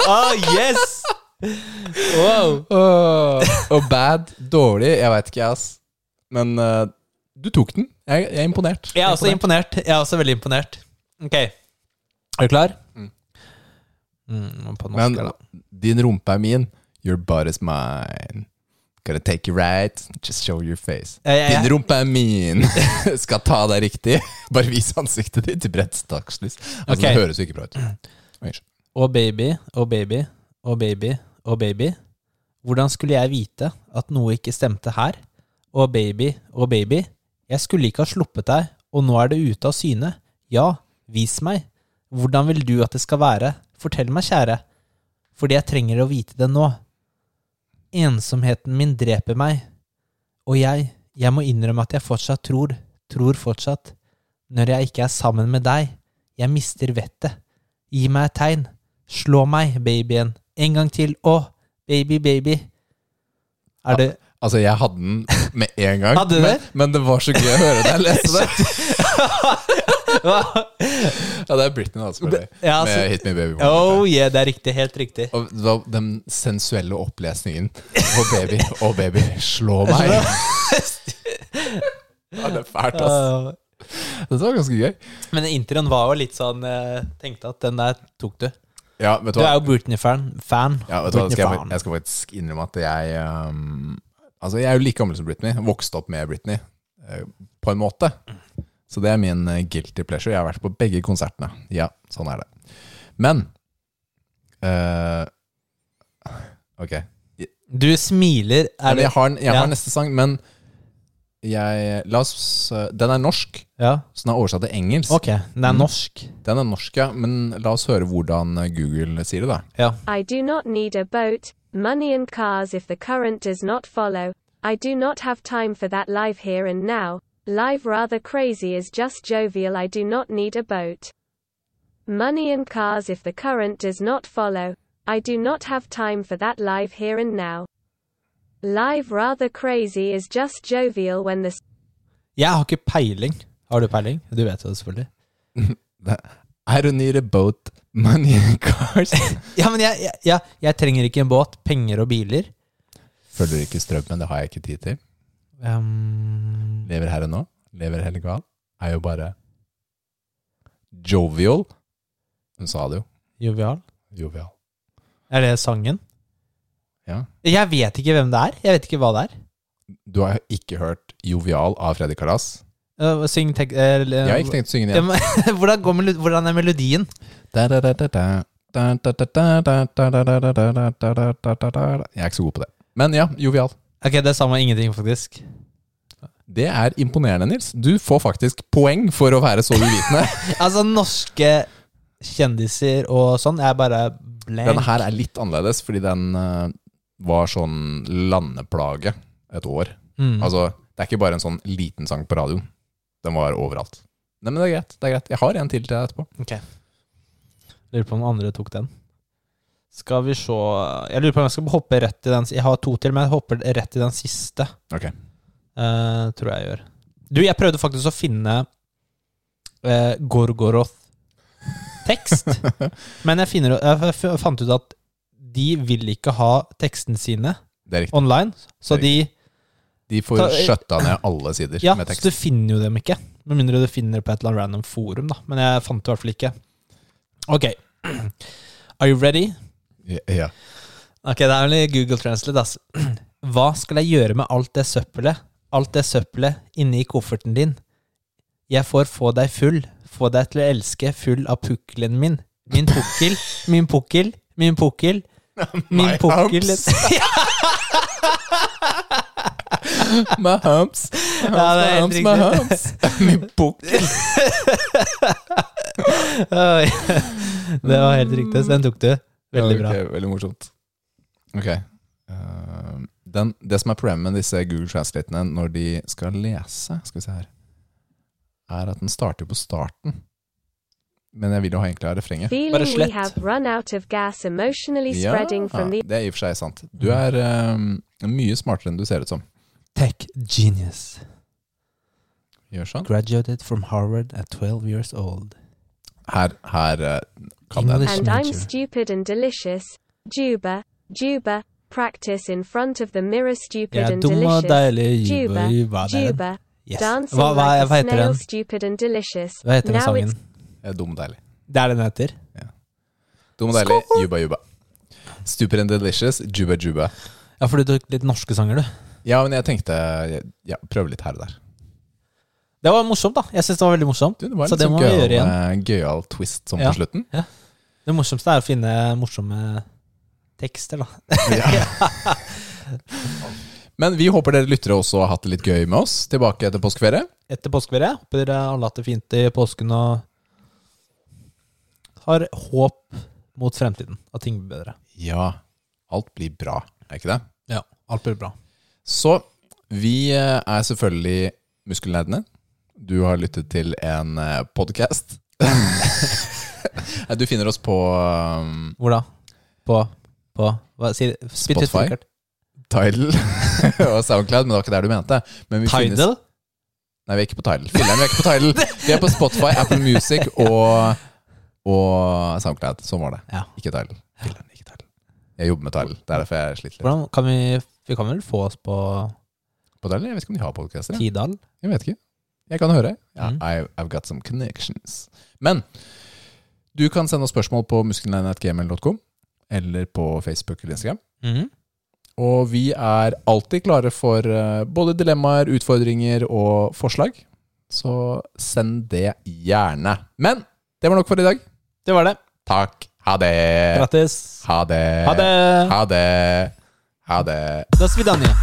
Oh, yes! Wow. Og bad, dårlig, jeg veit ikke, ass. Men uh, du tok den. Jeg, jeg er imponert. Jeg er også imponert. Jeg er også veldig imponert. Ok. Er du klar? Mm. Mm, Men da. din rumpe er min. Your butt is mine. Gonna take you right, just show your face. Ja, ja, ja. Din rumpe er min. Skal ta deg riktig. Bare vis ansiktet ditt i bredt dagslys. Altså, okay. Det høres jo ikke bra ut. Å baby, å baby, å baby, å baby. Hvordan skulle jeg vite at noe ikke stemte her? Å baby, å baby. Jeg skulle ikke ha sluppet deg, og nå er det ute av syne. Ja, vis meg. Hvordan vil du at det skal være? Fortell meg, kjære. Fordi jeg trenger å vite det nå. Ensomheten min dreper meg. Og jeg, jeg må innrømme at jeg fortsatt tror, tror fortsatt. Når jeg ikke er sammen med deg, jeg mister vettet. Gi meg et tegn. Slå meg, babyen. En gang til. Å, baby, baby. Er det Altså, jeg hadde den med en gang, Hadde du men, det? men det var så gøy å høre deg lese det. Ja, det er Britney, da, selvfølgelig. Ja, med Hit Me Baby. One. Oh yeah, det er riktig. Helt riktig. Og da, den sensuelle opplesningen. Å, baby, å, baby, slå meg. ja, det er fælt, ass. Dette var ganske gøy. men introen var jo litt sånn Jeg tenkte at den der tok du. Ja, vet du Du er jo Britney-fan. Fan. Ja, vet du hva? Skal jeg, jeg skal faktisk innrømme at jeg um, Altså, jeg er jo like gammel som Britney. Vokste opp med Britney, uh, på en måte. Så det er min eh, guilty pleasure. Jeg har vært på begge konsertene. Ja, sånn er det. Men uh, Ok. Du smiler. Er ja, jeg har, jeg Ja. har neste sang, men jeg La oss eh, Den er norsk, Ja. så den er oversatt til engelsk. Ok, den er Mm. norsk. Den er norsk, ja, men la oss høre hvordan eh, Google sier det, da. Ja. I do not need a boat, money and cars if the current does not follow. I do not have time for that live here and now. Live rather crazy is just jovial. I do not need a boat. Money and cars if the current does not follow. I do not have time for that live here and now. Live rather crazy is just jovial when the Jeg har ikke peiling. Har du peiling? Du vet jo det, selvfølgelig. I don't need a boat, money and cars. Ja, men jeg, jeg, jeg, jeg trenger ikke en båt, penger og biler. Følger ikke strømmen, det har jeg ikke tid til. Um, Lever her og nå. Lever heller gal. Er jo bare jovial. Hun sa det jo. jovial. Jovial. Er det sangen? Ja. Jeg vet ikke hvem det er. Jeg vet ikke hva det er. Du har ikke hørt Jovial av Freddy Kalas? Uh, syng tek... Uh, Jeg har ikke tenkt å synge den igjen. hvordan, går hvordan er melodien? Jeg er ikke så god på det. Men ja, jovial. Ok, det sa meg ingenting, faktisk. Det er imponerende, Nils. Du får faktisk poeng for å være så uvitende. Altså, norske kjendiser og sånn er bare blank. Denne her er litt annerledes, fordi den eh, var sånn landeplage et år. Mm. Altså, det er ikke bare en sånn liten sang på radioen. Den var overalt. Nei, men det er greit. det er greit Jeg har en til til deg etterpå. Ok. Lurer på om andre tok den. Skal vi se Jeg lurer på om jeg skal hoppe rett i den Jeg har to til, men jeg hopper rett i den siste. Ok. Uh, tror jeg jeg gjør. Du, jeg prøvde faktisk å finne uh, Gorgoroth-tekst. men jeg, finner, jeg fant ut at de vil ikke ha tekstene sine online. Så de De får Ta- skjøtta ned alle sider Ja, med så du finner jo dem ikke. Med mindre du finner det på et eller annet random forum, da. Men jeg fant det i hvert fall ikke. Ok. Are you ready? Ja. Ok, det er vel Google Translate, altså. Hva skal jeg gjøre med alt det søppelet? Alt det søppelet inni kofferten din? Jeg får få deg full, få deg til å elske full av pukkelen min. Min pukkel, min pukkel, min pukkel, min My pukkel humps. My humps. Ja, det er helt humps, my riktig. humps. Min pukkel. Det var helt riktig, så den tok du. Veldig bra. Okay, veldig morsomt. Ok. Uh, den, det som er problemet med disse Google Translatene når de skal lese, skal vi se her, er at den starter på starten. Men jeg vil jo ha egentlig ha refrenget. feeling we slett. have run out of gas Ja, from the det er i og for seg sant. Du er um, mye smartere enn du ser ut som. Tech genius. Gjør sånn. Graduated from Harvard at 12 years old. Her, her eh, kan den. English And I'm stupid and delicious. Juba, Juba, practice in front of the mirror, stupid ja, er and dum og delicious. deilig. Juba, Juba, det er. Juba, Yes. dancing Hva, hva, like hva a heter snail, den? stupid and delicious. Hva heter den Now sangen? Dum og deilig. Det er det den heter. Dum og deilig, juba juba. Stupid and delicious, juba juba. Ja, for du tok litt norske sanger, du. Ja, men jeg tenkte ja, prøve litt her og der. Det var morsomt, da. Jeg syns det var veldig morsomt. Du, det var Så det sånn må vi gjøre gøyal, igjen. eh, gøyal twist sånn Ja. på slutten. Det morsomste er å finne morsomme tekster, da. ja. Men vi håper dere lyttere også har hatt det litt gøy med oss tilbake etter påskeferie. Etter påskeferie. Håper dere alle har hatt det fint i påsken og har håp mot fremtiden. At ting blir bedre. Ja, alt blir bra, er ikke det? Ja, alt blir bra. Så vi eh, er selvfølgelig Muskelnerdene. Du har lyttet til en podkast. du finner oss på um, Hvor da? På På Hva sier Spotify? Tidal og Soundcloud, men det var ikke der du mente. Men vi finnes- Nei, vi er ikke på Tidal. Filler'n, vi er ikke på Tidal. Vi er på Spotify, Apple Music og og Soundcloud. Sånn var det. Ja. Ikke Tidal. Ikke Tidal. Jeg jobber med Tidal. Det er derfor jeg sliter litt. Hvordan kan vi Vi kan vel få oss på På Tidal? Jeg vet ikke om de har podkaster. Tidal? Jeg vet ikke. Jeg kan høre. Ja, Mm. I've, I've got some connections. Men du kan sende oss spørsmål på muskelnetgmail.com eller på Facebook eller Instagram. Mm. Og vi er alltid klare for eh, både dilemmaer, utfordringer og forslag. Så send det gjerne. Men det var nok for i dag. Det var det. Takk. Ha det. Grattis. Ha det. Ha det. Ha det. Ha det. До свидания.